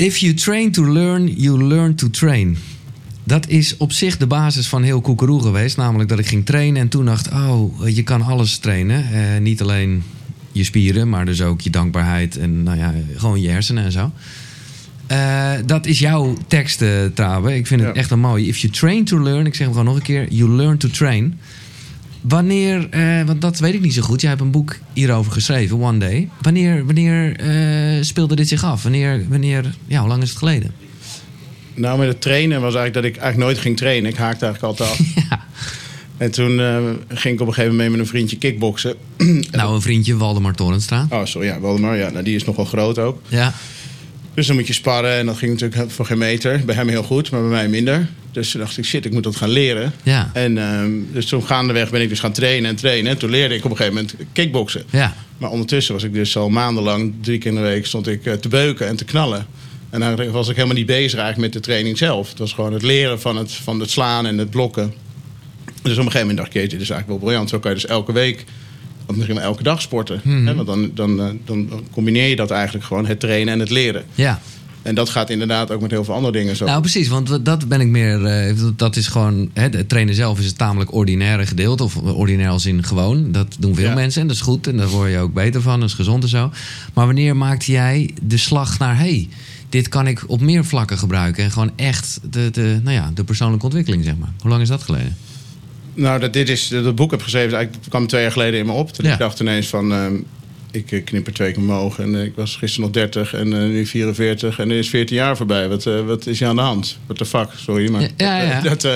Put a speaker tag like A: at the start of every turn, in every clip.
A: If you train to learn, you learn to train. Dat is op zich de basis van heel koekeroe geweest. Namelijk dat ik ging trainen en toen dacht... oh, je kan alles trainen. Eh, niet alleen je spieren, maar dus ook je dankbaarheid... en nou ja, gewoon je hersenen en zo. Eh, dat is jouw tekst, uh, Trabe. Ik vind het echt een mooie. If you train to learn, ik zeg hem gewoon nog een keer... you learn to train. Wanneer, eh, want dat weet ik niet zo goed. Jij hebt een boek hierover geschreven, One Day. Wanneer, wanneer eh, speelde dit zich af? Wanneer, wanneer, ja, hoe lang is het geleden?
B: Nou, met het trainen was eigenlijk dat ik eigenlijk nooit ging trainen. Ik haakte eigenlijk altijd af.
A: Ja.
B: En toen eh, ging ik op een gegeven moment mee met een vriendje kickboksen.
A: Nou, een vriendje, Waldemar Torenstra.
B: Oh, sorry, ja, Waldemar. Ja, nou, die is nogal groot ook.
A: Ja.
B: Dus dan moet je sparren en dat ging natuurlijk voor geen meter. Bij hem heel goed, maar bij mij minder. Dus toen dacht ik, shit, ik moet dat gaan leren.
A: Ja.
B: En ehm, dus toen gaandeweg ben ik dus gaan trainen en trainen. En toen leerde ik op een gegeven moment kickboksen.
A: Ja.
B: Maar ondertussen was ik dus al maandenlang, drie keer in de week, stond ik eh, te beuken en te knallen. En dan was ik helemaal niet bezig eigenlijk met de training zelf. Het was gewoon het leren van het, van het slaan en het blokken. Dus op een gegeven moment dacht ik, jeetje, dit is eigenlijk wel briljant. Zo kan je dus elke week, of misschien wel elke dag sporten. Hè? Want dan, dan, eh, dan combineer je dat eigenlijk gewoon, het trainen en het leren.
A: Ja.
B: En dat gaat inderdaad ook met heel veel andere dingen zo.
A: Nou, precies, want dat ben ik meer. eh, dat is gewoon. Hè, het trainen zelf is het tamelijk ordinaire gedeelte. Of ordinair als in gewoon. Dat doen veel
B: Ja.
A: mensen en dat is goed. En daar word je ook beter van. Dat is gezond en zo. Maar wanneer maakte jij de slag naar. hey, dit kan ik op meer vlakken gebruiken. En gewoon echt de, de, nou ja, de persoonlijke ontwikkeling, zeg maar. Hoe lang is dat geleden?
B: Nou, dat dit is, dat boek heb geschreven, eigenlijk kwam twee jaar geleden in me op. Toen
A: Ja.
B: ik dacht ineens van, ehm, ik eh, knip er twee keer omhoog. En eh, ik was gisteren nog 30 en eh, nu 44. En nu is 14 jaar voorbij. Wat, wat is hier aan de hand? What the fuck? Sorry, maar...
A: Ja, ja, ja.
B: Dat,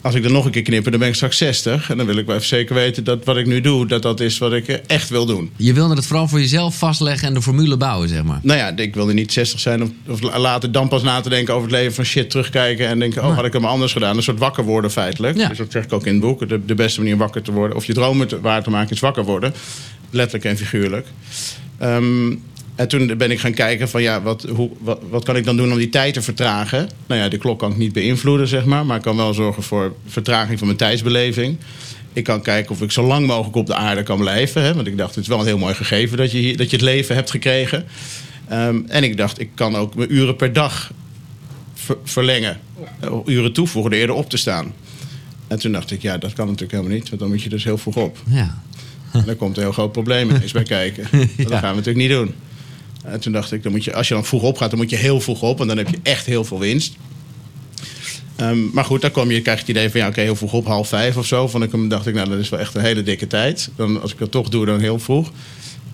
B: als ik er nog een keer knipper, dan ben ik straks 60. En dan wil ik wel even zeker weten dat wat ik nu doe, dat dat is wat ik eh, echt wil doen.
A: Je wilde het vooral voor jezelf vastleggen en de formule bouwen, zeg maar.
B: Nou ja, ik wilde niet 60 zijn of, of later dan pas na te denken over het leven van shit terugkijken en denken, oh, had ik hem anders gedaan. Een soort wakker worden feitelijk.
A: Ja.
B: Dus dat zeg ik ook in het boek. De, de beste manier wakker te worden, of je dromen te, waar te maken, is wakker worden. Letterlijk en figuurlijk. Ehm, en toen ben ik gaan kijken van ja, wat, hoe, wat, wat kan ik dan doen om die tijd te vertragen? Nou ja, de klok kan ik niet beïnvloeden, zeg maar. Maar ik kan wel zorgen voor vertraging van mijn tijdsbeleving. Ik kan kijken of ik zo lang mogelijk op de aarde kan blijven. Hè? Want ik dacht, het is wel een heel mooi gegeven dat je, hier, dat je het leven hebt gekregen. Ehm, en ik dacht, ik kan ook mijn uren per dag ver- verlengen. Eh, Uren toevoegen eerder op te staan. En toen dacht ik, ja, dat kan natuurlijk helemaal niet. Want dan moet je dus heel vroeg op.
A: Ja.
B: En daar komt een heel groot probleem ineens bij kijken. Dat gaan we natuurlijk niet doen. En toen dacht ik, dan moet je, als je dan vroeg opgaat, dan moet je heel vroeg op. En dan heb je echt heel veel winst. Ehm, maar goed, dan kom je, krijg je het idee van, ja, oké, heel vroeg op, half vijf of zo. Vond ik hem, dacht ik, nou, dat is wel echt een hele dikke tijd. Dan, als ik dat toch doe, dan heel vroeg.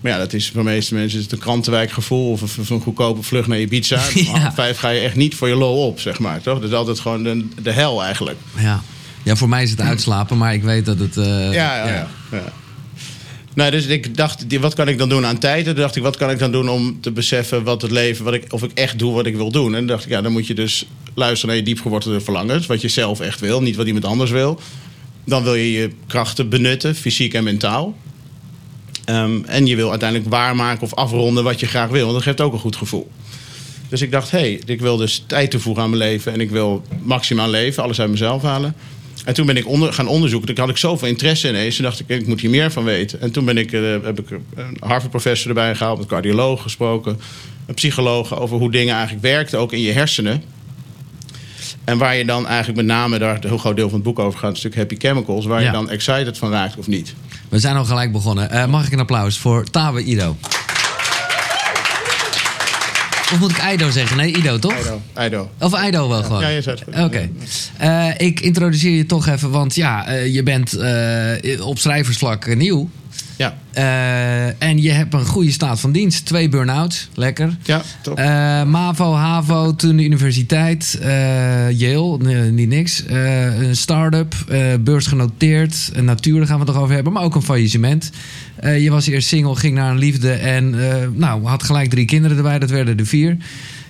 B: Maar ja, dat is voor de meeste mensen is het een krantenwijkgevoel of een, of een goedkope vlucht naar Ibiza.
A: Ja.
B: half vijf ga je echt niet voor je lol op, zeg maar. Toch? Dat is altijd gewoon de, de hel eigenlijk.
A: Ja. ja, voor mij is het uitslapen, maar ik weet dat het. eh,
B: Ja, ja, ja. ja. Nou, dus ik dacht, wat kan ik dan doen aan tijd? En toen dacht ik, wat kan ik dan doen om te beseffen wat het leven, wat ik, of ik echt doe wat ik wil doen? En toen dacht ik, ja, dan moet je dus luisteren naar je diepgewortelde verlangens, wat je zelf echt wil, niet wat iemand anders wil. Dan wil je je krachten benutten, fysiek en mentaal. Ehm, en je wil uiteindelijk waarmaken of afronden wat je graag wil, want dat geeft ook een goed gevoel. Dus ik dacht, hé, hey, ik wil dus tijd toevoegen aan mijn leven en ik wil maximaal leven, alles uit mezelf halen. En toen ben ik onder, gaan onderzoeken. Toen had ik zoveel interesse ineens. Toen dacht ik, ik moet hier meer van weten. En toen ben ik, eh, heb ik een Harvard-professor erbij gehaald, met cardioloog gesproken, een psycholoog over hoe dingen eigenlijk werken, ook in je hersenen. En waar je dan eigenlijk met name, daar een heel groot deel van het boek over gaat, een stuk Happy Chemicals, waar
A: Ja.
B: je dan excited van raakt of niet.
A: We zijn al gelijk begonnen. Eh, mag ik een applaus voor Tawe Ido? Of moet ik Ido zeggen? Nee, Ido, toch?
B: Ido, Ido.
A: Of Ido wel gewoon?
B: Ja, je goed.
A: Oké. Eh, ik introduceer je toch even, want ja, eh, je bent eh, op schrijversvlak nieuw.
B: Ja,
A: Eh, en je hebt een goede staat van dienst. Twee burn-outs, lekker.
B: ja, top.
A: Eh, MAVO, HAVO, toen de universiteit, eh, Yale, nee, niet niks. Een start-up, beursgenoteerd, een natuur, daar gaan we het nog over hebben, maar ook een faillissement. Je was eerst single, ging naar een liefde en nou, had gelijk drie kinderen erbij, dat werden er vier.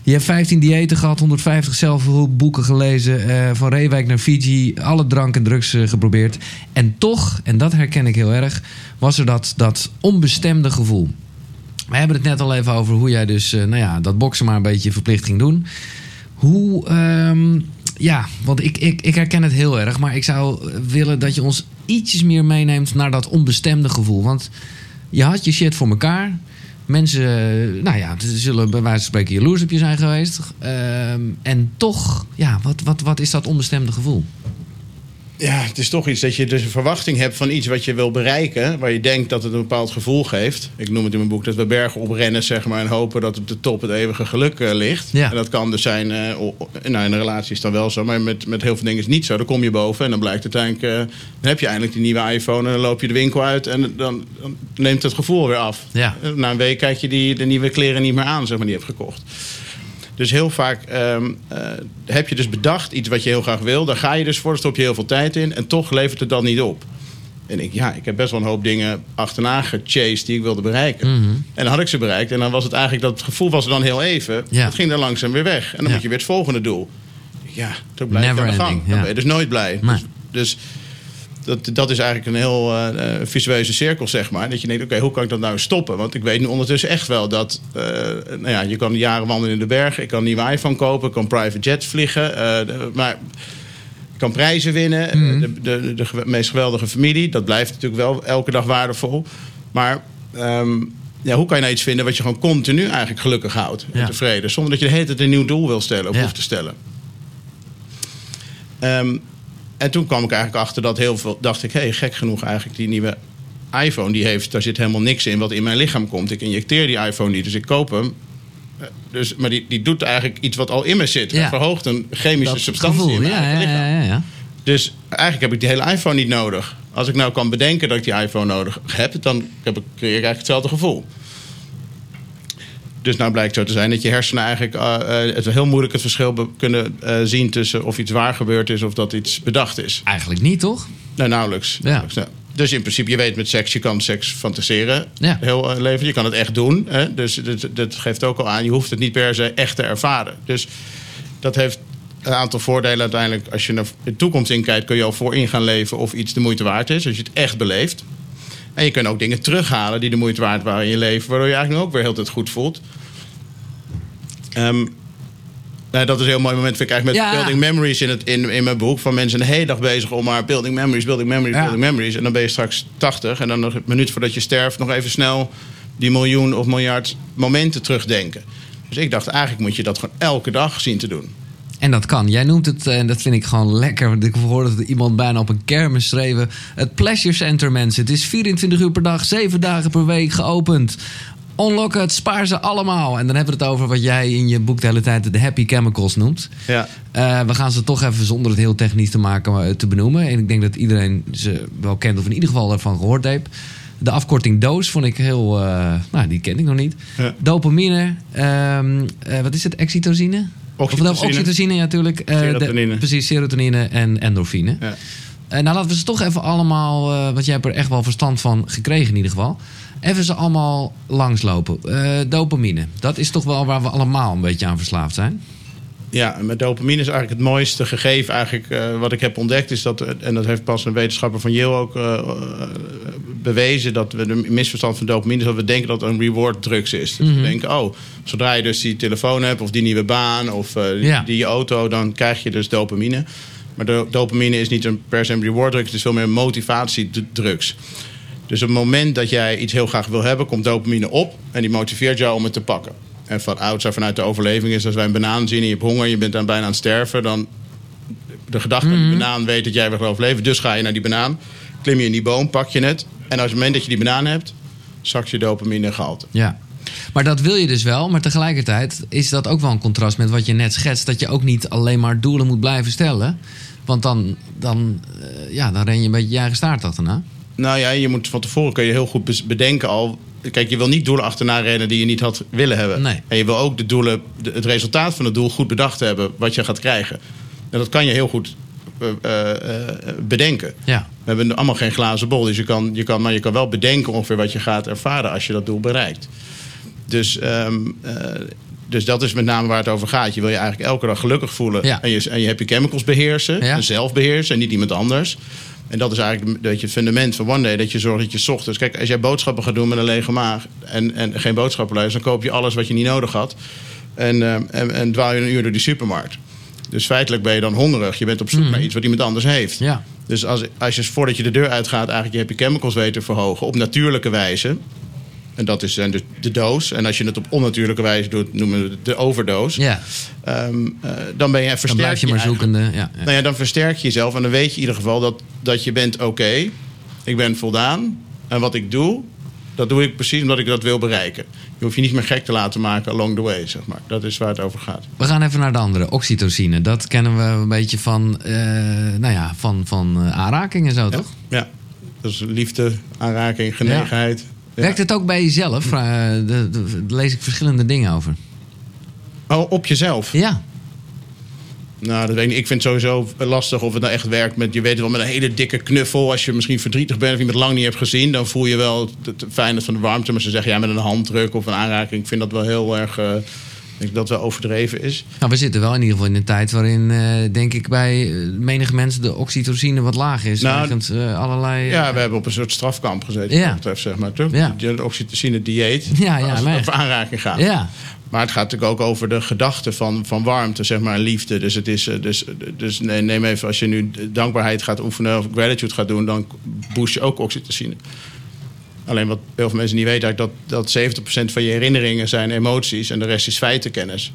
A: Je hebt 15 diëten gehad, 150 zelfhulpboeken gelezen, eh, van Reewijk naar Fiji, alle drank en drugs eh, geprobeerd. En toch, en dat herken ik heel erg, was er dat, dat onbestemde gevoel. We hebben het net al even over hoe jij dus, eh, nou ja, dat boksen maar een beetje verplicht ging doen. Hoe, ehm, ja, want ik, ik, ik herken het heel erg, maar ik zou willen dat je ons ietsjes meer meeneemt naar dat onbestemde gevoel. Want je had je shit voor elkaar. Mensen, nou ja, ze zullen bij wijze van spreken jaloers op je zijn geweest. Ehm, en toch, ja, wat, wat, wat is dat onbestemde gevoel?
B: Ja, het is toch iets dat je dus een verwachting hebt van iets wat je wil bereiken. Waar je denkt dat het een bepaald gevoel geeft. Ik noem het in mijn boek dat we bergen oprennen zeg maar, en hopen dat op de top het eeuwige geluk eh, ligt.
A: Ja.
B: En dat kan dus zijn, eh, nou in een relatie is dat wel zo, maar met, met heel veel dingen is het niet zo. Dan kom je boven en dan blijkt uiteindelijk, eh, dan heb je eindelijk die nieuwe iPhone en dan loop je de winkel uit en dan, dan neemt het gevoel weer af.
A: Ja.
B: Na een week kijk je die, de nieuwe kleren niet meer aan, zeg maar, die je hebt gekocht. Dus heel vaak ehm, eh, heb je dus bedacht iets wat je heel graag wil. Daar ga je dus voor, daar stop je heel veel tijd in. En toch levert het dan niet op. En ik, ja, ik heb best wel een hoop dingen achterna gechased die ik wilde bereiken.
A: Mhm.
B: En dan had ik ze bereikt. En dan was het eigenlijk dat gevoel was er dan heel even.
A: Ja.
B: Het ging dan langzaam weer weg. En dan
A: Ja.
B: moet je weer het volgende doel. Ja, toen blijf je aan de gang. Dan ben je dus nooit blij. Dus, dus dat, dat is eigenlijk een heel eh, visueuze cirkel, zeg maar. Dat je denkt, oké, hoe kan ik dat nou stoppen? Want ik weet nu ondertussen echt wel dat... eh, nou ja, je kan jaren wandelen in de bergen. Ik kan een nieuwe iPhone kopen. Ik kan private jets vliegen. de- maar ik kan prijzen winnen.
A: Mhm.
B: De, de, de, meest geweldige familie. Dat blijft natuurlijk wel elke dag waardevol. Maar... ehm, ja, hoe kan je nou iets vinden wat je gewoon continu eigenlijk gelukkig houdt en
A: Ja.
B: tevreden? Zonder dat je de hele tijd een nieuw doel wil stellen of
A: Ja.
B: hoeft te stellen. Ehm, en toen kwam ik eigenlijk achter dat heel veel... dacht ik, hé, hey, gek genoeg eigenlijk die nieuwe iPhone... die heeft, daar zit helemaal niks in wat in mijn lichaam komt. Ik injecteer die iPhone niet, dus ik koop hem. Eh, Dus, maar die, die doet eigenlijk iets wat al in me zit.
A: Ja.
B: Verhoogt een chemische
A: Dat
B: substantie
A: gevoel,
B: in mijn
A: ja,
B: lichaam.
A: ja, ja, ja.
B: Dus eigenlijk heb ik die hele iPhone niet nodig. Als ik nou kan bedenken dat ik die iPhone nodig heb... dan heb ik, creëer ik eigenlijk hetzelfde gevoel. Dus nou blijkt zo te zijn dat je hersenen eigenlijk eh, eh, het heel moeilijk het verschil kunnen eh, zien tussen of iets waar gebeurd is of dat iets bedacht is.
A: Eigenlijk niet, toch?
B: Nou, nauwelijks.
A: Ja.
B: Nauwelijks, ja. Dus in principe, je weet met seks, je kan seks fantaseren.
A: Ja.
B: Heel eh, leven. Je kan het echt doen. Hè? Dus dat, dat geeft ook al aan. Je hoeft het niet per se echt te ervaren. Dus dat heeft een aantal voordelen uiteindelijk. Als je naar de toekomst inkijkt, kun je al voorin gaan leven of iets de moeite waard is. Als je het echt beleeft. En je kunt ook dingen terughalen die de moeite waard waren in je leven. Waardoor je eigenlijk nu ook weer heel tijd goed voelt. Ehm, nou, dat is een heel mooi moment, vind ik eigenlijk met
A: Ja.
B: Building Memories in, het, in, in mijn boek. Van mensen de hele dag bezig om maar Building Memories, Building Memories,
A: Ja.
B: Building Memories. En dan ben je straks 80 en dan nog een minuut voordat je sterft... nog even snel die miljoen of miljard momenten terugdenken. Dus ik dacht, eigenlijk moet je dat gewoon elke dag zien te doen.
A: En dat kan. Jij noemt het, eh, en dat vind ik gewoon lekker. Want ik hoorde dat iemand bijna op een kermis schreven. Het Pleasure Center, mensen. Het is 24 uur per dag, 7 dagen per week geopend. Unlock het, spaar ze allemaal. En dan hebben we het over wat jij in je boek de hele tijd de happy chemicals noemt.
B: Ja.
A: Eh, we gaan ze toch even zonder het heel technisch te maken eh, te benoemen. En ik denk dat iedereen ze wel kent of in ieder geval ervan gehoord heeft. De afkorting DOOS vond ik heel... eh, nou, die ken ik nog niet.
B: Ja.
A: Dopamine. ehm, eh, wat is het? Oxytocine?
B: Oxytocine.
A: Of, oxytocine, ja, natuurlijk. Eh, de-
B: Serotonine.
A: precies, serotonine en endorfine.
B: Ja.
A: Eh, nou, laten we ze toch even allemaal... eh, want jij hebt er echt wel verstand van gekregen in ieder geval. Even ze allemaal langslopen. Dopamine. Dat is toch wel waar we allemaal een beetje aan verslaafd zijn?
B: Ja, en met dopamine is eigenlijk het mooiste gegeven eigenlijk, eh, wat ik heb ontdekt. Is dat, en dat heeft pas een wetenschapper van Yale ook eh, bewezen... dat we de misverstand van dopamine is dat we denken dat het een reward drugs is. Dus we denken, oh, zodra je dus die telefoon hebt of die nieuwe baan... of eh, die,
A: Ja.
B: die auto, dan krijg je dus dopamine. Maar de, dopamine is niet een per se een reward drug, het is veel meer een motivatiedrugs. Dus op het moment dat jij iets heel graag wil hebben, komt dopamine op en die motiveert jou om het te pakken. En van oudsher vanuit de overleving is als wij een banaan zien en je hebt honger, je bent dan bijna aan het sterven, dan de gedachte aan die banaan weet dat jij weer gaat overleven. Dus ga je naar die banaan, klim je in die boom, pak je het. En als het moment dat je die banaan hebt, zakt je dopamine gehalte.
A: Ja. Maar dat wil je dus wel. Maar tegelijkertijd is dat ook wel een contrast met wat je net schetst. Dat je ook niet alleen maar doelen moet blijven stellen. Want dan, dan, eh, ja, dan ren je een beetje je eigen staart achterna.
B: Nou ja, je moet van tevoren kun je heel goed bedenken al. Kijk, je wil niet doelen achterna rennen die je niet had willen hebben.
A: Nee.
B: En je wil ook de doelen, de- het resultaat van het doel goed bedacht hebben, wat je gaat krijgen. En dat kan je heel goed eh, eh, eh, bedenken.
A: Ja.
B: We hebben allemaal geen glazen bol, dus je kan, je kan, maar je kan wel bedenken ongeveer wat je gaat ervaren als je dat doel bereikt. Dus, ehm, eh, dus dat is met name waar het over gaat. Je wil je eigenlijk elke dag gelukkig voelen.
A: Ja.
B: En, je, en je happy chemicals beheersen.
A: Ja.
B: En zelf beheersen en niet iemand anders. En dat is eigenlijk een beetje het fundament van One Day. Dat je zorgt dat je ochtends... Kijk, als jij boodschappen gaat doen met een lege maag... en, en geen boodschappenlijst... dan koop je alles wat je niet nodig had. En, ehm, en, en dwaal je een uur door die supermarkt. Dus feitelijk ben je dan hongerig. Je bent op zoek naar iets wat iemand anders heeft.
A: Ja.
B: Dus als, als je voordat je de deur uitgaat... eigenlijk je happy chemicals weet te verhogen... op natuurlijke wijze... En dat is dan de, de doos. En als je het op onnatuurlijke wijze doet, noemen we het de overdoos.
A: Ja,
B: Ehm, eh, dan ben je
A: dan
B: versterk
A: blijf je maar zoekende. Ja, ja.
B: nou ja, dan versterk je jezelf en dan weet je in ieder geval dat, dat je bent oké. ik ben voldaan. En wat ik doe, dat doe ik precies omdat ik dat wil bereiken. Je hoeft je niet meer gek te laten maken along the way, zeg maar. Dat is waar het over gaat.
A: We gaan even naar de andere, oxytocine. Dat kennen we een beetje van, eh, nou ja, van, van eh, aanraking en zo,
B: Ja?
A: toch?
B: ja. Dat is liefde, aanraking, genegenheid.
A: Werkt het ook bij jezelf? Vra- eh, Daar lees ik verschillende dingen over.
B: Oh, op jezelf?
A: Ja,
B: Nou, dat weet ik niet. Ik vind het sowieso lastig of het nou echt werkt met... Je weet wel, met een hele dikke knuffel. Als je misschien verdrietig bent of iemand lang niet hebt gezien... dan voel je wel het, het fijne van de warmte. Maar ze zeggen, ja, met een handdruk of een aanraking... ik vind dat wel heel erg... eh, ik denk dat wel overdreven is.
A: nou, we zitten wel in ieder geval in een tijd waarin, eh, denk ik, bij eh, menige mensen de oxytocine wat laag is.
B: Nou,
A: wegens, eh, allerlei.
B: Ja, we hebben op een soort strafkamp gezeten,
A: Ja.
B: wat betreft, zeg maar. Toch?
A: Ja.
B: Die oxytocine dieet,
A: Ja, ja,
B: als het over aanraking gaat.
A: ja.
B: Maar het gaat natuurlijk ook over de gedachte van, van warmte, zeg maar, en liefde. Dus, het is, dus, dus nee, neem even, als je nu dankbaarheid gaat oefenen of gratitude gaat doen, dan boost je ook oxytocine. Alleen wat heel veel mensen niet weten, dat, dat 70% van je herinneringen zijn emoties en de rest is feitenkennis.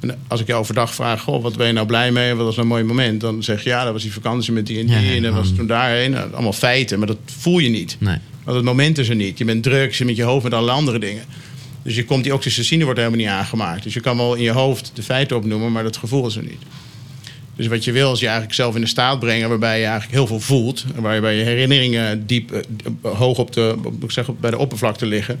B: En als ik je overdag vraag, goh, wat ben je nou blij mee? Wat was nou een mooi moment? Dan zeg je, ja, dat was die vakantie met die en die.
A: Ja, ja,
B: en dat was toen daarheen. Nou, allemaal feiten, maar dat voel je niet.
A: Nee.
B: Want het moment is er niet. Je bent druk, je zit met je hoofd met alle andere dingen. Dus je komt, die oxytocine wordt helemaal niet aangemaakt. Dus je kan wel in je hoofd de feiten opnoemen, maar dat gevoel is er niet. Dus wat je wil is je eigenlijk zelf in een staat brengen waarbij je eigenlijk heel veel voelt. Waarbij je herinneringen diep, eh, d- hoog op de, ik zeg, bij de oppervlakte liggen.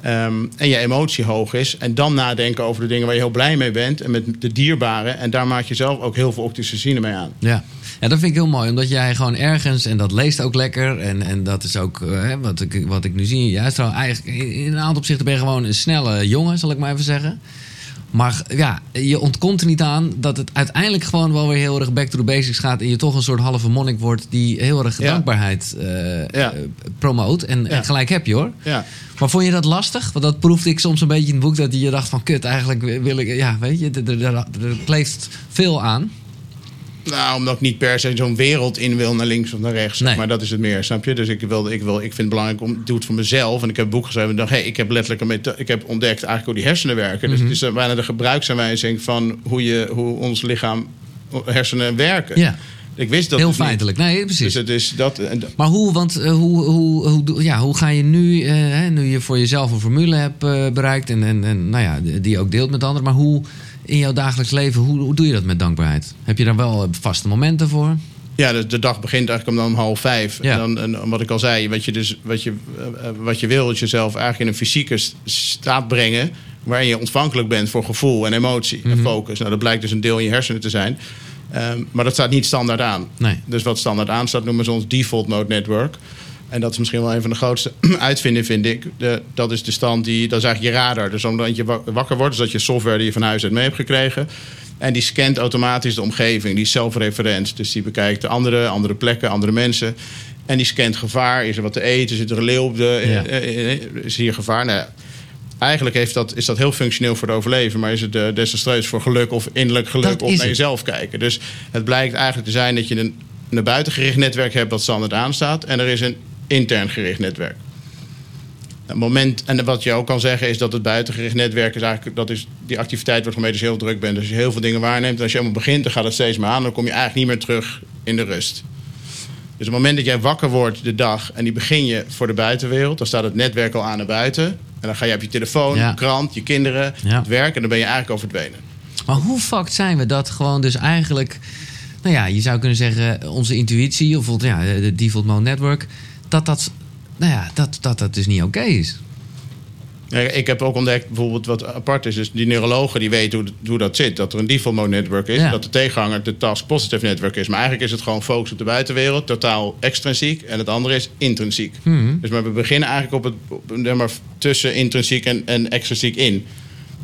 B: Ehm, en je emotie hoog is. En dan nadenken over de dingen waar je heel blij mee bent. En met de dierbaren. En daar maak je zelf ook heel veel oxytocine mee aan.
A: Ja. ja, dat vind ik heel mooi. Omdat jij gewoon ergens, en dat leest ook lekker. En, en dat is ook eh, hè, wat, ik, wat ik nu zie. Juist eigenlijk, in een aantal opzichten ben je gewoon een snelle jongen, zal ik maar even zeggen. Maar ja, je ontkomt er niet aan dat het uiteindelijk gewoon wel weer heel erg back to the basics gaat. En je toch een soort halve monnik wordt die heel erg
B: Ja.
A: dankbaarheid eh,
B: Ja.
A: eh, promoot. En, gelijk heb je hoor.
B: Ja.
A: Maar vond je dat lastig? Want dat proefde ik soms een beetje in het boek. Dat je dacht van kut, eigenlijk wil ik... Ja, weet je, er, er, er, er kleeft veel aan.
B: Nou, omdat ik niet per se zo'n wereld in wil naar links of naar rechts.
A: Nee.
B: Maar dat is het meer, snap je? Dus ik, wil, ik, wil, ik vind het belangrijk om ik doe het voor mezelf. En ik heb een boek geschreven en dacht, hey, ik heb letterlijk een methode, ik heb ontdekt eigenlijk hoe die hersenen werken. Dus het is eh, bijna de gebruiksaanwijzing van hoe, je, hoe ons lichaam, hersenen werken.
A: Ja,
B: Ik wist dat
A: heel
B: dus niet.
A: feitelijk. Nee, precies.
B: Dus het is dat. En, dat-
A: Maar hoe, want eh, hoe, hoe, hoe, ja, hoe ga je nu, eh, nu je voor jezelf een formule hebt eh, bereikt en, en, en nou ja, die je ook deelt met anderen, maar hoe in jouw dagelijks leven, hoe, hoe doe je dat met dankbaarheid? Heb je daar wel vaste momenten voor?
B: ja, de, de dag begint eigenlijk om dan half vijf.
A: Ja.
B: En, dan, en wat ik al zei, wat je, dus, wat, je, eh, eh, wat je wil, is jezelf eigenlijk in een fysieke staat brengen. waarin je ontvankelijk bent voor gevoel en emotie
A: Mhm.
B: en focus. Nou, dat blijkt dus een deel in je hersenen te zijn. Ehm, maar dat staat niet standaard aan.
A: Nee.
B: Dus wat standaard aan staat, noemen ze ons default mode network. En dat is misschien wel een van de grootste uitvindingen, vind ik. De, dat is de stand die, dat is eigenlijk je radar. Dus omdat je wa- wakker wordt, dus dat je software die je van huis uit mee hebt gekregen. En die scant automatisch de omgeving, die is zelfreferent. Dus die bekijkt de andere, andere plekken, andere mensen. En die scant gevaar. Is er wat te eten? Zit er een leeuw op de.
A: Ja.
B: eh, eh, is hier gevaar? Nou, eigenlijk heeft dat, is dat heel functioneel voor het overleven. Maar is het eh, desastreus voor geluk of innerlijk geluk of
A: is
B: naar
A: het.
B: jezelf kijken. Dus het blijkt eigenlijk te zijn dat je een naar buiten gericht netwerk hebt dat standaard aanstaat. En er is een intern gericht netwerk. Het moment, en wat je ook kan zeggen is dat het buitengericht netwerk is eigenlijk, dat is, die activiteit wordt je heel druk bent. Dus je heel veel dingen waarneemt en als je helemaal begint, dan gaat het steeds maar aan. Dan kom je eigenlijk niet meer terug in de rust. Dus op het moment dat jij wakker wordt de dag en die begin je voor de buitenwereld, dan staat het netwerk al aan naar buiten. En dan ga je op je telefoon,
A: Ja.
B: je krant, je kinderen,
A: Ja.
B: het werk en dan ben je eigenlijk al verdwenen.
A: Maar hoe fucked zijn we dat gewoon dus eigenlijk... Nou ja, je zou kunnen zeggen onze intuïtie... of ja, de default mode network... dat dat, nou ja, dat, dat, dat dus niet oké is.
B: Ik heb ook ontdekt bijvoorbeeld wat apart is. Dus die neurologen die weten hoe, hoe dat zit. Dat er een default mode network is.
A: Ja.
B: Dat de tegenhanger de task positive network is. Maar eigenlijk is het gewoon focus op de buitenwereld. Totaal extrinsiek. En het andere is intrinsiek.
A: Mhm.
B: Dus maar we beginnen eigenlijk op het, zeg maar, tussen intrinsiek en, en extrinsiek in.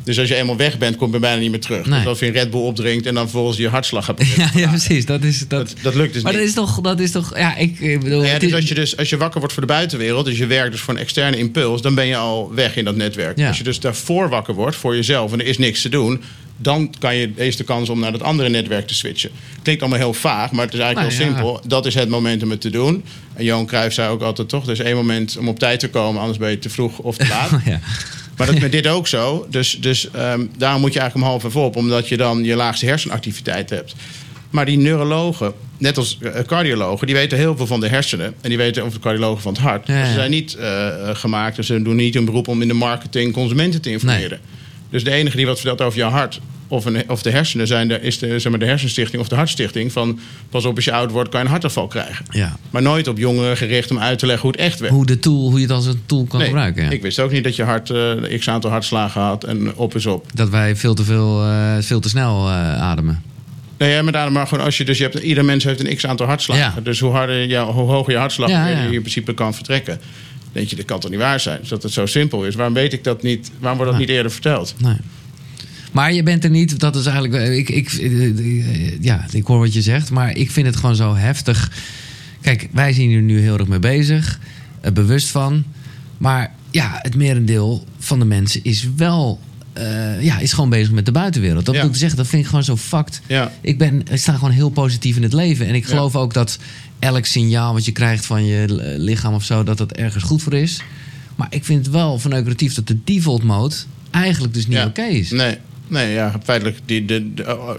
B: Dus als je eenmaal weg bent, kom je bijna niet meer terug.
A: Nee.
B: Dus als je een Red Bull opdrinkt en dan volgens je hartslag gaat
A: Ja, ja precies. Dat, is, dat,
B: Dat, dat lukt dus
A: maar
B: niet.
A: dat is toch... Dat is toch ja, ik ik bedoel...
B: Nou ja, dus als je, dus als je wakker wordt voor de buitenwereld, dus je werkt dus voor een externe impuls, dan ben je al weg in dat netwerk.
A: Ja.
B: Als je dus daarvoor wakker wordt, voor jezelf, en er is niks te doen, dan kan je, is de kans om naar dat andere netwerk te switchen. Klinkt allemaal heel vaag, maar het is eigenlijk
A: Nou,
B: heel
A: ja.
B: simpel. Dat is het moment om het te doen. En Johan Cruijff zei ook altijd toch, er is één moment om op tijd te komen, anders ben je te vroeg of te laat.
A: ja.
B: Maar dat is met dit ook zo. Dus, dus ehm, daarom moet je eigenlijk om half even op, omdat je dan je laagste hersenactiviteit hebt. Maar die neurologen, net als eh, cardiologen, die weten heel veel van de hersenen. En die weten over de cardiologen van het hart.
A: Ja,
B: Dus Ze zijn niet eh, eh, gemaakt, dus ze doen niet een beroep om in de marketing consumenten te informeren. Dus de enige die wat vertelt over je hart of, een, of de hersenen zijn de, is de, zeg maar, de hersenstichting of de hartstichting. Van pas op als je oud wordt kan je een hartaanval krijgen.
A: ja.
B: Maar nooit op jongeren gericht om uit te leggen hoe het echt werkt.
A: Hoe, de tool, hoe je het als een tool kan
B: Nee,
A: gebruiken. Ja.
B: Ik wist ook niet dat je hart eh, x aantal hartslagen had en op is op.
A: Dat wij veel te, veel, eh, veel te snel eh, ademen.
B: Nee, ja, maar daarom maar gewoon als je dus je hebt, ieder mens heeft een x aantal hartslagen.
A: Ja.
B: Dus hoe harder je, hoe hoger je hartslag,
A: Ja, ja.
B: je in principe kan vertrekken. Dan denk je, dat kan toch niet waar zijn? Dus dat het zo simpel is. Waarom weet ik dat niet? Waarom wordt dat
A: Nee.
B: niet eerder verteld?
A: Nee. Maar je bent er niet, dat is eigenlijk. Ik, ik, eh, ja, ik hoor wat je zegt, maar ik vind het gewoon zo heftig. Kijk, wij zijn hier nu heel erg mee bezig, eh, bewust van. Maar ja, het merendeel van de mensen is wel. eh, ja, is gewoon bezig met de buitenwereld. Dat
B: Ja.
A: moet ik zeggen, dat vind ik gewoon zo fact.
B: Ja.
A: Ik, ben, ik sta gewoon heel positief in het leven. En ik geloof ook dat elk signaal wat je krijgt van je eh, lichaam of zo, dat dat ergens goed voor is. Maar ik vind het wel verneukeratief dat de default mode eigenlijk dus niet oké is.
B: Nee, nee ja, feitelijk, die, de, de, oh,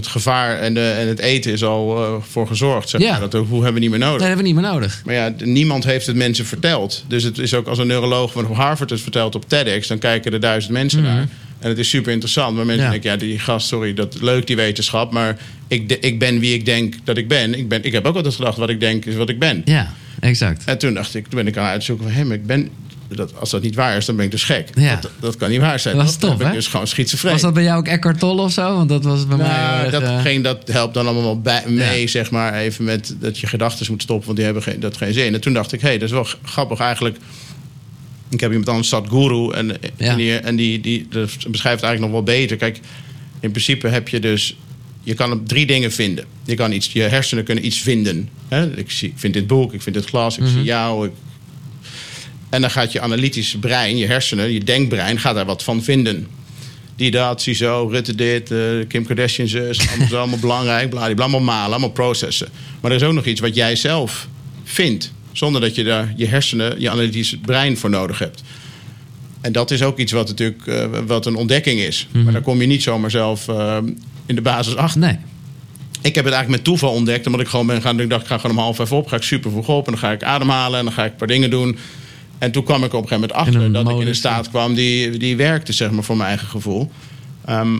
B: gevaar en, de, en het eten is al eh, voor gezorgd. Zeg
A: Ja.
B: maar. Dat hoe hebben we niet meer nodig.
A: Dat hebben we niet meer nodig.
B: Maar ja, niemand heeft het mensen verteld. Dus het is ook als een neuroloog van Harvard het vertelt op TEDx, dan kijken er duizend mensen naar. En het is super interessant. Maar mensen
A: Mhm. Ja.
B: denken, ja, die gast, sorry, dat leuk die wetenschap. Maar ik, de- ik ben wie ik denk dat ik ben. Ik, ben. ik heb ook altijd gedacht, wat ik denk is wat ik ben.
A: Ja, exact.
B: En toen dacht ik, toen ben ik aan het uitzoeken van hem, ik ben. Dat, als dat niet waar is, dan ben ik dus gek.
A: Ja.
B: Dat, dat kan niet waar zijn.
A: Dat is tof,
B: ben ik dus gewoon schizofreen.
A: Was dat bij jou ook Eckhart Tolle of zo? Want dat was bij mij.
B: Nou,
A: erg,
B: dat,
A: eh,
B: geen, dat helpt dan allemaal bij, mee,
A: Ja.
B: zeg maar, even met dat je gedachten moet stoppen, want die hebben geen, dat geen zin. En toen dacht ik, hé, hey, dat is wel grappig eigenlijk. Ik heb iemand anders, Sadhguru, en,
A: Ja.
B: en, die, en die, die dat beschrijft het eigenlijk nog wel beter. Kijk, in principe heb je dus, je kan op drie dingen vinden. Je kan iets, je hersenen kunnen iets vinden. Hè? Ik, zie, ik vind dit boek, ik vind dit glas, ik zie jou. Ik, en dan gaat je analytische brein, je hersenen, je denkbrein, gaat daar wat van vinden. Die dat, zo, Rutte dit, eh, Kim Kardashian zus. Allemaal allemaal belangrijk, bladibla, allemaal malen, allemaal processen. Maar er is ook nog iets wat jij zelf vindt. Zonder dat je daar je hersenen, je analytische brein voor nodig hebt. En dat is ook iets wat natuurlijk eh, wat een ontdekking is. Maar daar kom je niet zomaar zelf eh, in de basis achter.
A: Nee.
B: Ik heb het eigenlijk met toeval ontdekt. Omdat ik gewoon ben gaan. Ik dacht, ik ga gewoon om half even op. Ga ik super vroeg op. En dan ga ik ademhalen. En dan ga ik een paar dingen doen. En toen kwam ik op een gegeven moment achter dat ik in een staat kwam die, die werkte, zeg maar, voor mijn eigen gevoel. Ehm,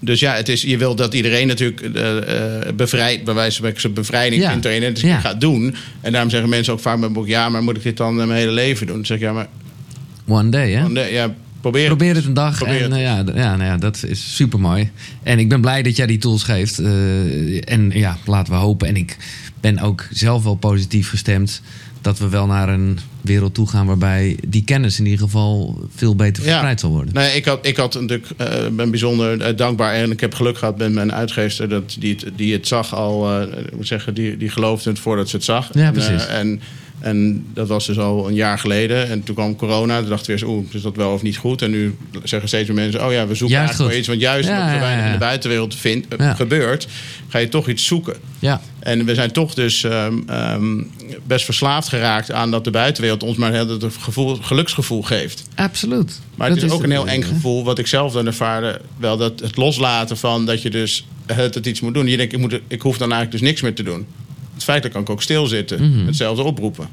B: dus ja, het is, je wil dat iedereen natuurlijk eh eh bevrijd, bij wijze van zijn bevrijding
A: Ja.
B: vindt erin. En dus
A: Ja.
B: gaat doen. En daarom zeggen mensen ook vaak met mijn boek: ja, maar moet ik dit dan mijn hele leven doen? Dan zeg ik ja, maar
A: One day, hè?
B: nee, ja, probeer,
A: Probeer het een dag.
B: Probeer
A: en eh, ja, ja, nou ja, dat is super mooi. En ik ben blij dat jij die tools geeft. Eh, en ja, laten we hopen. En ik ben ook zelf wel positief gestemd. Dat we wel naar een wereld toe gaan waarbij die kennis in ieder geval veel beter
B: Ja.
A: verspreid zal worden.
B: Nee, ik, had, ik had natuurlijk, eh, ben bijzonder eh, dankbaar en ik heb geluk gehad met mijn uitgeefster dat die, het, die het zag al, eh, ik moet zeggen, die, die geloofde het voordat ze het zag.
A: Ja,
B: En,
A: precies.
B: en, en dat was dus al een jaar geleden. En toen kwam corona. Toen dachten we eens, oeh, is dat wel of niet goed? En nu zeggen steeds meer mensen, oh ja, we zoeken
A: Juist
B: eigenlijk wel iets. Want juist
A: Ja,
B: omdat er
A: ja,
B: weinig
A: ja.
B: in de buitenwereld vindt, gebeurt, ga je toch iets zoeken.
A: Ja,
B: En we zijn toch dus ehm, ehm, best verslaafd geraakt aan dat de buitenwereld ons maar het gevoel, geluksgevoel geeft.
A: absoluut.
B: Maar
A: Dat
B: het is ook een heel eng gevoel, wat ik zelf dan ervaarde. Wel dat het loslaten van dat je dus het, het iets moet doen. Je denkt, ik, moet, ik hoef dan eigenlijk dus niks meer te doen. Het feitelijk kan ik ook stilzitten, hetzelfde oproepen.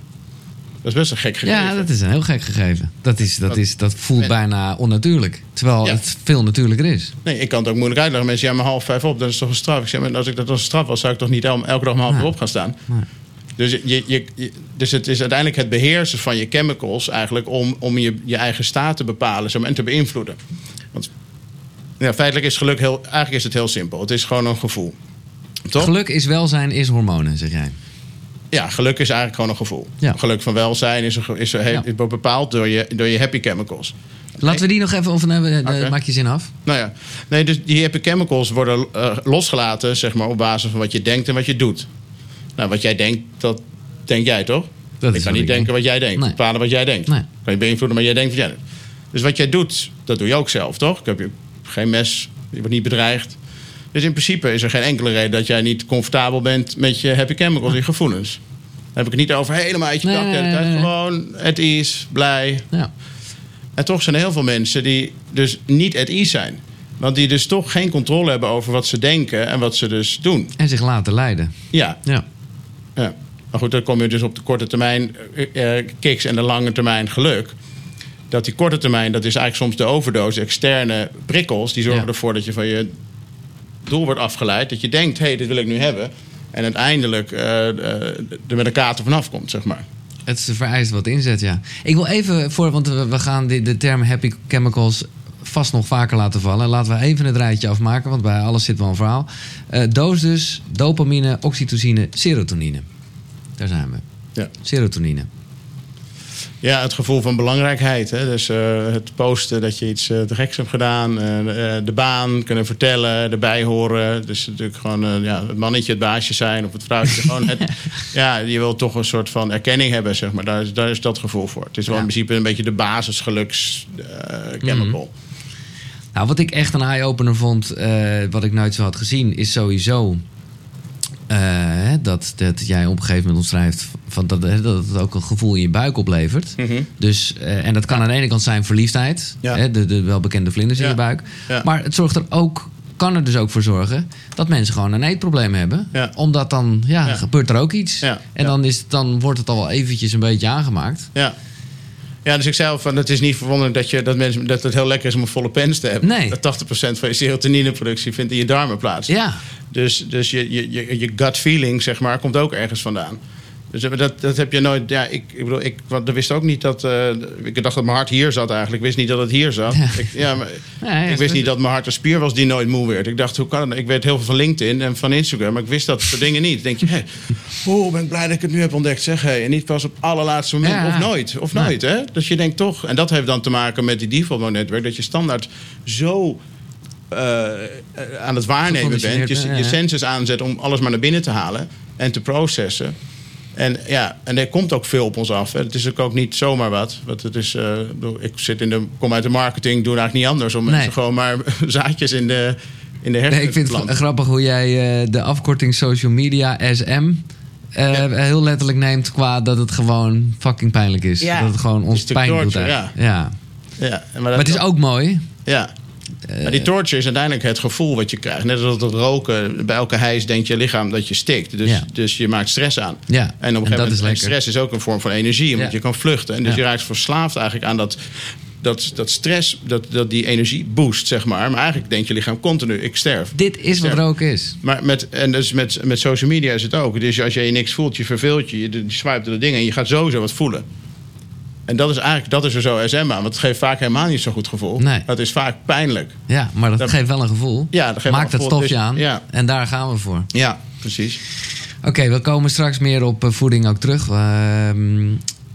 B: Dat is best een gek gegeven.
A: Ja, dat is een heel gek gegeven. Dat, is, dat, is, dat voelt bijna onnatuurlijk. Terwijl
B: Ja.
A: het veel natuurlijker is.
B: Nee, ik kan het ook moeilijk uitleggen. Mensen, ja, maar half vijf op, dat is toch een straf? Ik zeg, maar als ik dat als een straf was, zou ik toch niet el- elke dag om half
A: Nee.
B: vijf op gaan staan?
A: Nee.
B: Dus, je, je, dus het is uiteindelijk het beheersen van je chemicals eigenlijk om, om je, je eigen staat te bepalen maar, en te beïnvloeden. Want ja, feitelijk is geluk heel, eigenlijk is het heel simpel. Het is gewoon een gevoel. Toch?
A: Geluk is welzijn, is hormonen, zeg jij.
B: Ja, geluk is eigenlijk gewoon een gevoel.
A: Ja.
B: Geluk van welzijn is, is, bepaald door je, door je happy chemicals.
A: Laten we die nog even... Of, nee, eh,
B: Oké.
A: Maak je zin af.
B: Nou ja, nee, dus die happy chemicals worden eh, losgelaten zeg maar, op basis van wat je denkt en wat je doet. Nou, wat jij denkt, dat denk jij toch?
A: Dat
B: ik kan niet
A: ik
B: denken
A: denk.
B: wat jij denkt.
A: Nee.
B: Bepalen wat jij denkt.
A: Nee.
B: Kan je beïnvloeden, maar jij denkt wat jij. Dus wat jij doet, dat doe je ook zelf, toch? Ik heb je geen mes, je wordt niet bedreigd. Dus in principe is er geen enkele reden dat jij niet comfortabel bent met je happy chemicals en gevoelens. Dan heb ik het niet over helemaal uit je dak.
A: nee,
B: tijd.
A: nee, nee.
B: Gewoon at ease, blij.
A: Ja.
B: En toch zijn er heel veel mensen die dus niet at ease zijn. Want die dus toch geen controle hebben over wat ze denken en wat ze dus doen.
A: En zich laten leiden.
B: Ja,
A: Ja.
B: ja. Maar goed, dan kom je dus op de korte termijn eh, eh, kicks en de lange termijn geluk. Dat die korte termijn, dat is eigenlijk soms de overdosis, externe prikkels. Die zorgen
A: Ja.
B: ervoor dat je van je doel wordt afgeleid. Dat je denkt, hé, hey, dit wil ik nu hebben. En uiteindelijk eh, eh, er met een kater vanaf komt, zeg maar.
A: Het is vereist wat inzet, ja. Ik wil even voor, want we, we gaan de, de term happy chemicals vast nog vaker laten vallen. Laten we even het rijtje afmaken, want bij alles zit wel een verhaal. Eh doos dus, dopamine, oxytocine, serotonine. Daar zijn we.
B: Ja.
A: Serotonine.
B: Ja, het gevoel van belangrijkheid. Hè? Dus eh, het posten dat je iets eh, te geks hebt gedaan. eh, de baan kunnen vertellen, erbij horen. Dus natuurlijk gewoon ja, het mannetje, het baasje zijn of het vrouwtje. gewoon het, ja, je wil toch een soort van erkenning hebben, zeg maar. Daar is, daar is dat gevoel voor. Het is wel
A: Ja.
B: in principe een beetje de basisgeluks eh, chemical.
A: Nou, wat ik echt een eye-opener vond, wat ik nooit zo had gezien, is sowieso eh, dat, dat jij op een gegeven moment omschrijft van dat, dat het ook een gevoel in je buik oplevert.
B: Mhm.
A: Dus, eh, en dat kan aan de ene kant zijn verliefdheid,
B: Ja.
A: hè, de, de welbekende vlinders in je buik. Maar het zorgt er ook, kan er dus ook voor zorgen dat mensen gewoon een eetprobleem hebben. Omdat dan ja, gebeurt er ook iets. En. Dan, is, het- dan wordt het al wel eventjes een beetje aangemaakt.
B: Ja. Ja, dus ik zei al van het is niet verwonderlijk dat, je, dat, mensen, dat het heel lekker is om een volle pens te hebben.
A: Nee.
B: Dat 80% van je serotonineproductie vindt in je darmen plaats.
A: Ja,
B: Dus, dus je, je, je, je gut feeling, zeg maar, komt ook ergens vandaan. Dus dat, dat heb je nooit. Ja, ik, ik bedoel, ik want, wist ook niet dat. eh, ik dacht dat mijn hart hier zat eigenlijk. Ik wist niet dat het hier zat.
A: Ja.
B: Ik, ja, maar, ik wist niet dat mijn hart een spier was die nooit moe werd. Ik dacht, hoe kan het? Ik weet heel veel van LinkedIn en van Instagram, maar ik wist dat soort dingen niet. Dan denk je, hé, oh, ben ik blij dat ik het nu heb ontdekt. Zeg, hé. En niet pas op allerlaatste moment. Of nooit. Of nooit, hè? Dus je denkt toch. En dat heeft dan te maken met die default netwerk. Dat je standaard zo. eh, aan het waarnemen bent, je, je senses aanzet om alles maar naar binnen te halen en te processen. En ja, en er komt ook veel op ons af. Hè. Het is ook, ook niet zomaar wat. Want het is, eh, ik zit in de, kom uit de marketing, doe eigenlijk niet anders om
A: Nee.
B: mensen gewoon maar zaadjes in de, in de hersenen
A: Nee, ik vind het grappig hoe jij eh, de afkorting social media SM eh,
B: Ja.
A: heel letterlijk neemt qua dat het gewoon fucking pijnlijk is.
B: Ja.
A: Dat het gewoon ons
B: Het
A: pijn doet. Ja.
B: Ja, maar, dat
A: Maar het is ook mooi.
B: Ja. Maar die torture is uiteindelijk het gevoel wat je krijgt. Net als dat roken, bij elke hijs denkt je lichaam dat je stikt. Dus,
A: Ja.
B: dus je maakt stress aan.
A: Ja,
B: En op een
A: en
B: gegeven moment,
A: is lekker.
B: stress is ook een vorm van energie, omdat
A: Ja.
B: je kan vluchten. En dus je raakt verslaafd eigenlijk aan dat, dat, dat stress, dat, dat die energie boost, zeg maar. Maar eigenlijk denkt je lichaam continu, ik sterf.
A: Dit is wat roken is.
B: Maar met, en dus met, met social media is het ook. Dus als je niks voelt, je verveelt je, je, je swipe door de dingen en je gaat sowieso wat voelen. En dat is eigenlijk, dat is er zo SM aan. Want het geeft vaak helemaal niet zo'n goed gevoel.
A: Nee.
B: Het is vaak pijnlijk.
A: Ja, maar dat,
B: Dat-
A: geeft wel een gevoel.
B: Ja, dat geeft
A: Maakt
B: wel
A: het
B: een gevoel.
A: stofje
B: Het
A: aan.
B: ja.
A: En daar gaan we voor.
B: Ja, precies.
A: Oké, we komen straks meer op eh, voeding ook terug. Ehm,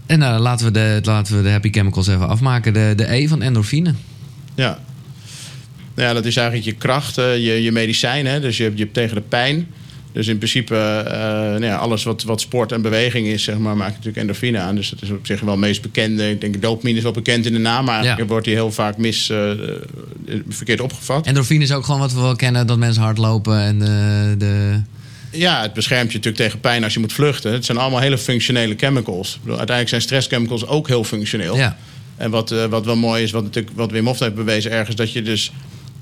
A: en nou, laten, we de, laten we de happy chemicals even afmaken. De, de E van endorfine.
B: Ja. Nou ja, dat is eigenlijk je kracht, eh, je, je medicijn. Hè? Dus je hebt, je hebt tegen de pijn. Dus in principe, eh, nou ja, alles wat, wat sport en beweging is, zeg maar, maakt natuurlijk endorfine aan. Dus dat is op zich wel het meest bekende. Ik denk, dopamine is wel bekend in de naam, maar eigenlijk
A: Ja.
B: wordt die heel vaak mis, eh, eh, verkeerd opgevat.
A: Endorfine is ook gewoon wat we wel kennen. Dat mensen hardlopen en de... de
B: Ja, het beschermt je natuurlijk tegen pijn als je moet vluchten. Het zijn allemaal hele functionele chemicals. Bedoel, uiteindelijk zijn stresschemicals ook heel functioneel.
A: ja.
B: En wat, eh, wat wel mooi is, wat, natuurlijk, wat Wim Hof heeft bewezen ergens, dat je dus...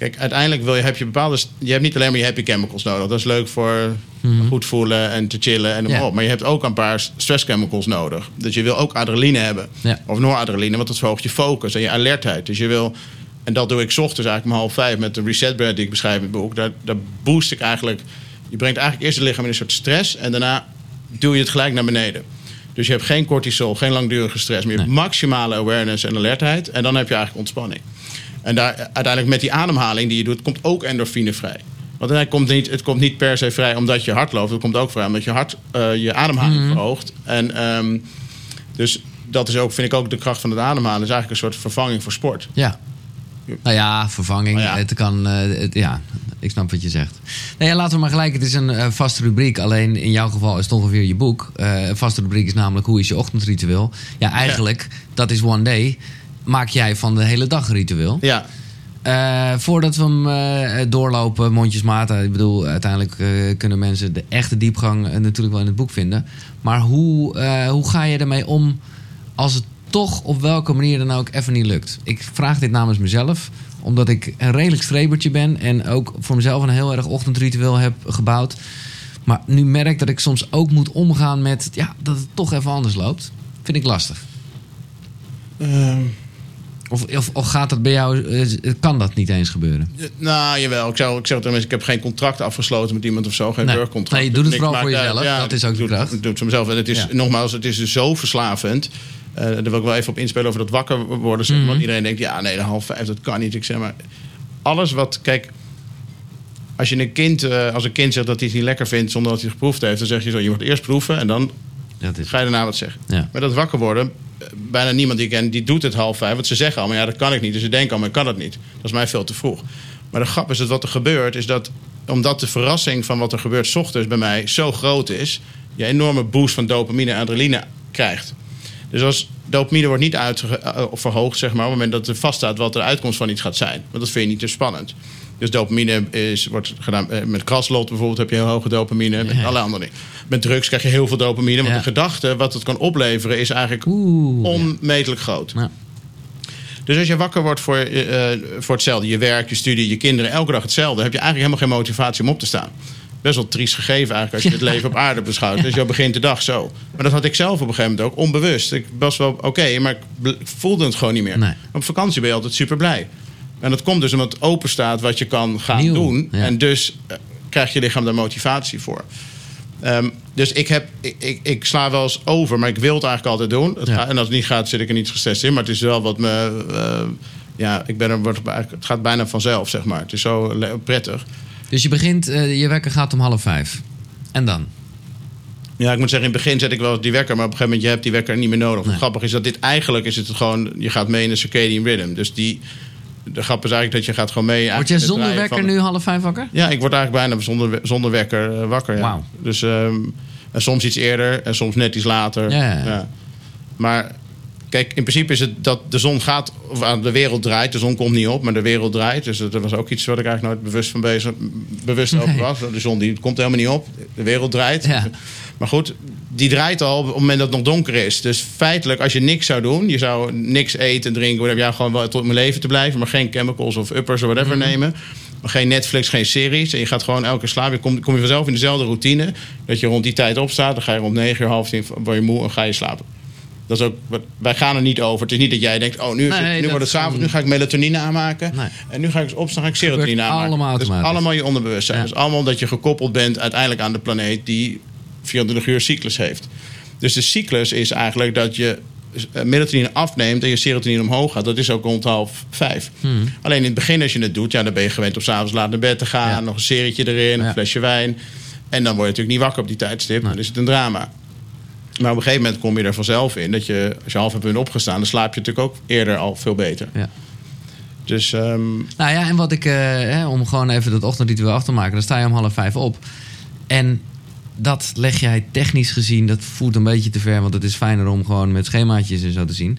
B: Kijk, uiteindelijk wil je, heb je bepaalde... Je hebt niet alleen maar je happy chemicals nodig. Dat is leuk voor goed voelen en te chillen en
A: Mhm. Ja.
B: maar op. Maar je hebt ook een paar stress chemicals nodig. Dus je wil ook adrenaline hebben.
A: Ja.
B: Of noradrenaline, want dat verhoogt je focus en je alertheid. Dus je wil... En dat doe ik 's ochtends eigenlijk om half vijf met de reset bread die ik beschrijf in het boek. Daar, daar boost ik eigenlijk... Je brengt eigenlijk eerst het lichaam in een soort stress... en daarna duw je het gelijk naar beneden. Dus je hebt geen cortisol, geen langdurige stress... maar je hebt maximale awareness en alertheid... en dan heb je eigenlijk ontspanning. En daar, uiteindelijk met die ademhaling die je doet... komt ook endorfine vrij. Want het komt, niet, het komt niet per se vrij omdat je hart loopt. Het komt ook vrij omdat je hart eh, je ademhaling verhoogt. En ehm, dus dat is ook, vind ik ook de kracht van het ademhalen. is eigenlijk een soort vervanging voor sport.
A: Ja. Nou ja, vervanging.
B: Maar ja.
A: Het kan, eh, het- ja, ik snap wat je zegt. Nou ja, laten we maar gelijk. Het is een eh, vaste rubriek. Alleen in jouw geval is het ongeveer je boek. Een vaste rubriek is namelijk hoe is je ochtendritueel? Ja, eigenlijk, dat is one day. Maak jij van de hele dag een ritueel.
B: Ja,
A: Eh, voordat we hem eh, doorlopen, mondjesmaat. Ik bedoel, uiteindelijk eh, kunnen mensen de echte diepgang natuurlijk wel in het boek vinden. Maar hoe, eh, hoe ga je ermee om als het toch op welke manier dan ook even niet lukt? Ik vraag dit namens mezelf, omdat ik een redelijk strebertje ben. En ook voor mezelf een heel erg ochtendritueel heb gebouwd. Maar nu merk dat ik soms ook moet omgaan met ja, dat het toch even anders loopt. Vind ik lastig.
B: Ehm,
A: Of, of, of gaat dat bij jou, eh, kan dat niet eens gebeuren?
B: nou, jawel. Ik, zou, ik zeg het ik heb geen contract afgesloten met iemand of zo. Geen
A: Nee.
B: werkcontract.
A: Nee, je doet het vooral voor jezelf. Dat is ook de kracht.
B: Ik doe het voor mezelf. En het is,
A: Ja.
B: nogmaals, het is dus zo verslavend. Eh, daar wil ik wel even op inspelen over dat wakker worden. Zeg, maar.
A: Mhm.
B: Iedereen denkt, ja, nee, de half vijf, dat kan niet. Ik zeg maar, alles wat... Kijk, als je een kind, eh, als een kind zegt dat hij het niet lekker vindt zonder dat hij het geproefd heeft, dan zeg je zo: je moet eerst proeven en dan Ga je daarna wat zeggen.
A: ja.
B: Maar dat wakker worden, bijna niemand die ik ken, die doet het half vijf. Want ze zeggen allemaal, ja, dat kan ik niet. Dus ze denken allemaal, ik kan het niet. Dat is mij veel te vroeg. Maar de grap is dat wat er gebeurt, is dat omdat de verrassing van wat er gebeurt 's ochtends bij mij zo groot is, je een enorme boost van dopamine en adrenaline krijgt. Dus als dopamine wordt niet uit, eh, verhoogd, zeg maar, op het moment dat er vaststaat wat de uitkomst van iets gaat zijn. Want dat vind je niet te spannend. Dus dopamine is, wordt gedaan eh, met kraslot bijvoorbeeld heb je heel hoge dopamine. Met
A: Ja.
B: alle andere dingen. Met drugs krijg je heel veel dopamine. Want
A: Ja.
B: de gedachte wat het kan opleveren is eigenlijk
A: Oeh.
B: onmetelijk groot. Dus als je wakker wordt voor, eh, voor hetzelfde, je werk, je studie, je kinderen, elke dag hetzelfde, heb je eigenlijk helemaal geen motivatie om op te staan. Best wel triest gegeven eigenlijk als je het leven op aarde beschouwt. Dus je begint de dag zo. Maar dat had ik zelf op een gegeven moment ook onbewust. Ik was wel oké, maar ik voelde het gewoon niet meer.
A: Nee.
B: Op vakantie ben je altijd super blij. En dat komt dus omdat het open staat wat je kan gaan
A: Nieuw,
B: doen.
A: ja.
B: En dus eh, krijgt je lichaam daar motivatie voor. Ehm, dus ik, heb, ik, ik, ik sla wel eens over, maar ik wil het eigenlijk altijd doen. Het
A: Ja.
B: gaat- en als het niet gaat, zit ik er niet gestrest in. Maar het is wel wat me. eh, ja, ik ben er, wordt, het gaat bijna vanzelf, zeg maar. Het is zo prettig.
A: Dus je begint, eh, je wekker gaat om half vijf. En dan?
B: Ja, ik moet zeggen, in het begin zet ik wel eens die wekker, maar op een gegeven moment je hebt die wekker niet meer nodig.
A: Nee.
B: Het grappige is dat dit eigenlijk is het gewoon, je gaat mee in de circadian rhythm. Dus die, de grap is eigenlijk dat je gaat gewoon mee.
A: Word
B: het
A: zonder wekker
B: van-
A: nu half vijf wakker?
B: Ja, ik word eigenlijk bijna zonder, zonder wekker eh, wakker. Ja.
A: Wauw.
B: Dus ehm, en soms iets eerder en soms net iets later.
A: Ja.
B: Maar kijk, in principe is het dat de zon gaat, of aan de wereld draait. De zon komt niet op, maar de wereld draait. Dus dat was ook iets wat ik eigenlijk nooit bewust van bezig, bewust over
A: Nee.
B: was. De zon die komt helemaal niet op. De wereld draait.
A: Ja.
B: Maar goed, die draait al op het moment dat het nog donker is. Dus feitelijk, als je niks zou doen, je zou niks eten en drinken, heb jij gewoon wel tot mijn leven te blijven, maar geen chemicals of uppers of whatever
A: Mhm.
B: nemen. Maar geen Netflix, geen series. En je gaat gewoon elke slapen. Je komt, kom je vanzelf in dezelfde routine. Dat je rond die tijd opstaat. Dan ga je rond negen uur, half tien, word je moe en ga je slapen. Dat is ook, wat- wij gaan er niet over. Het is niet dat jij denkt, oh, nu, is het-
A: Nee,
B: nu wordt het s'avonds, nu ga ik melatonine aanmaken.
A: Nee.
B: En nu ga ik opstaan, ga ik serotonine aanmaken.
A: allemaal
B: dat is
A: automatisch.
B: allemaal je onderbewustzijn.
A: Ja.
B: Dat is allemaal dat je gekoppeld bent uiteindelijk aan de planeet die 24 uur cyclus heeft. Dus de cyclus is eigenlijk dat je eh, melatonine afneemt en je serotonine omhoog gaat. Dat is ook rond half vijf.
A: Hmm.
B: Alleen in het begin als je het doet, ja, dan ben je gewend om s'avonds laat naar bed te gaan.
A: Ja.
B: Nog een serietje erin,
A: Ja.
B: een flesje wijn. En dan word je natuurlijk niet wakker op die tijdstip. Dan is het een drama. Maar op een gegeven moment kom je er vanzelf in. Dat je, als je half hebt bent opgestaan, dan slaap je natuurlijk ook eerder al veel beter.
A: Ja.
B: Dus ehm,
A: Nou ja, en wat ik, eh, om gewoon even dat ochtendritueel af te maken, dan sta je om half vijf op. En dat leg jij technisch gezien, dat voelt een beetje te ver, want het is fijner om gewoon met schemaatjes en zo te zien.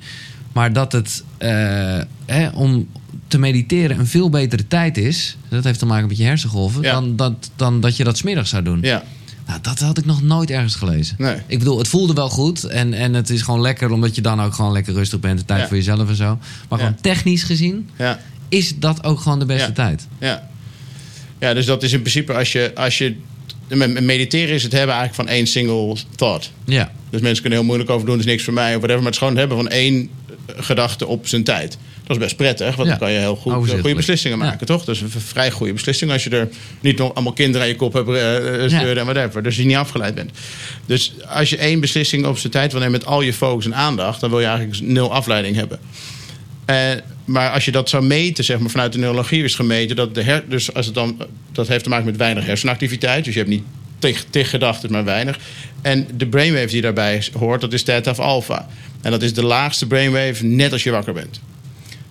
A: Maar dat het eh, hè, om te mediteren een veel betere tijd is, dat heeft te maken met je hersengolven,
B: Ja.
A: dan, dat, dan dat je dat smiddags zou doen.
B: ja,
A: Nou, dat had ik nog nooit ergens gelezen.
B: nee.
A: Ik bedoel, het voelde wel goed. En, en het is gewoon lekker, omdat je dan ook gewoon lekker rustig bent. De tijd
B: Ja.
A: voor jezelf en zo. Maar gewoon technisch gezien
B: Ja,
A: is dat ook gewoon de beste tijd.
B: ja. ja, dus dat is in principe als je, als je... Mediteren is het hebben eigenlijk van één single thought.
A: Ja,
B: Dus mensen kunnen heel moeilijk over doen, is niks voor mij of whatever. Maar het is gewoon het hebben van één eh, gedachte op zijn tijd. Dat is best prettig, want
A: Ja.
B: dan kan je heel goed eh, goede beslissingen
A: Ja.
B: maken, toch? Is een vrij goede beslissing als je er niet nog allemaal kinderen aan je kop hebt eh, eh, zeuren en whatever. Dus je niet afgeleid bent. Dus als je één beslissing op zijn tijd wil nemen met al je focus en aandacht, dan wil je eigenlijk nul afleiding hebben. Eh, maar als je dat zou meten, zeg maar vanuit de neurologie is gemeten, dat de her, dus als het dan, dat heeft te maken met weinig hersenactiviteit. Dus je hebt niet tig, tig gedachten, maar weinig. En de brainwave die daarbij hoort, dat is theta of alpha. En dat is de laagste brainwave net als je wakker bent.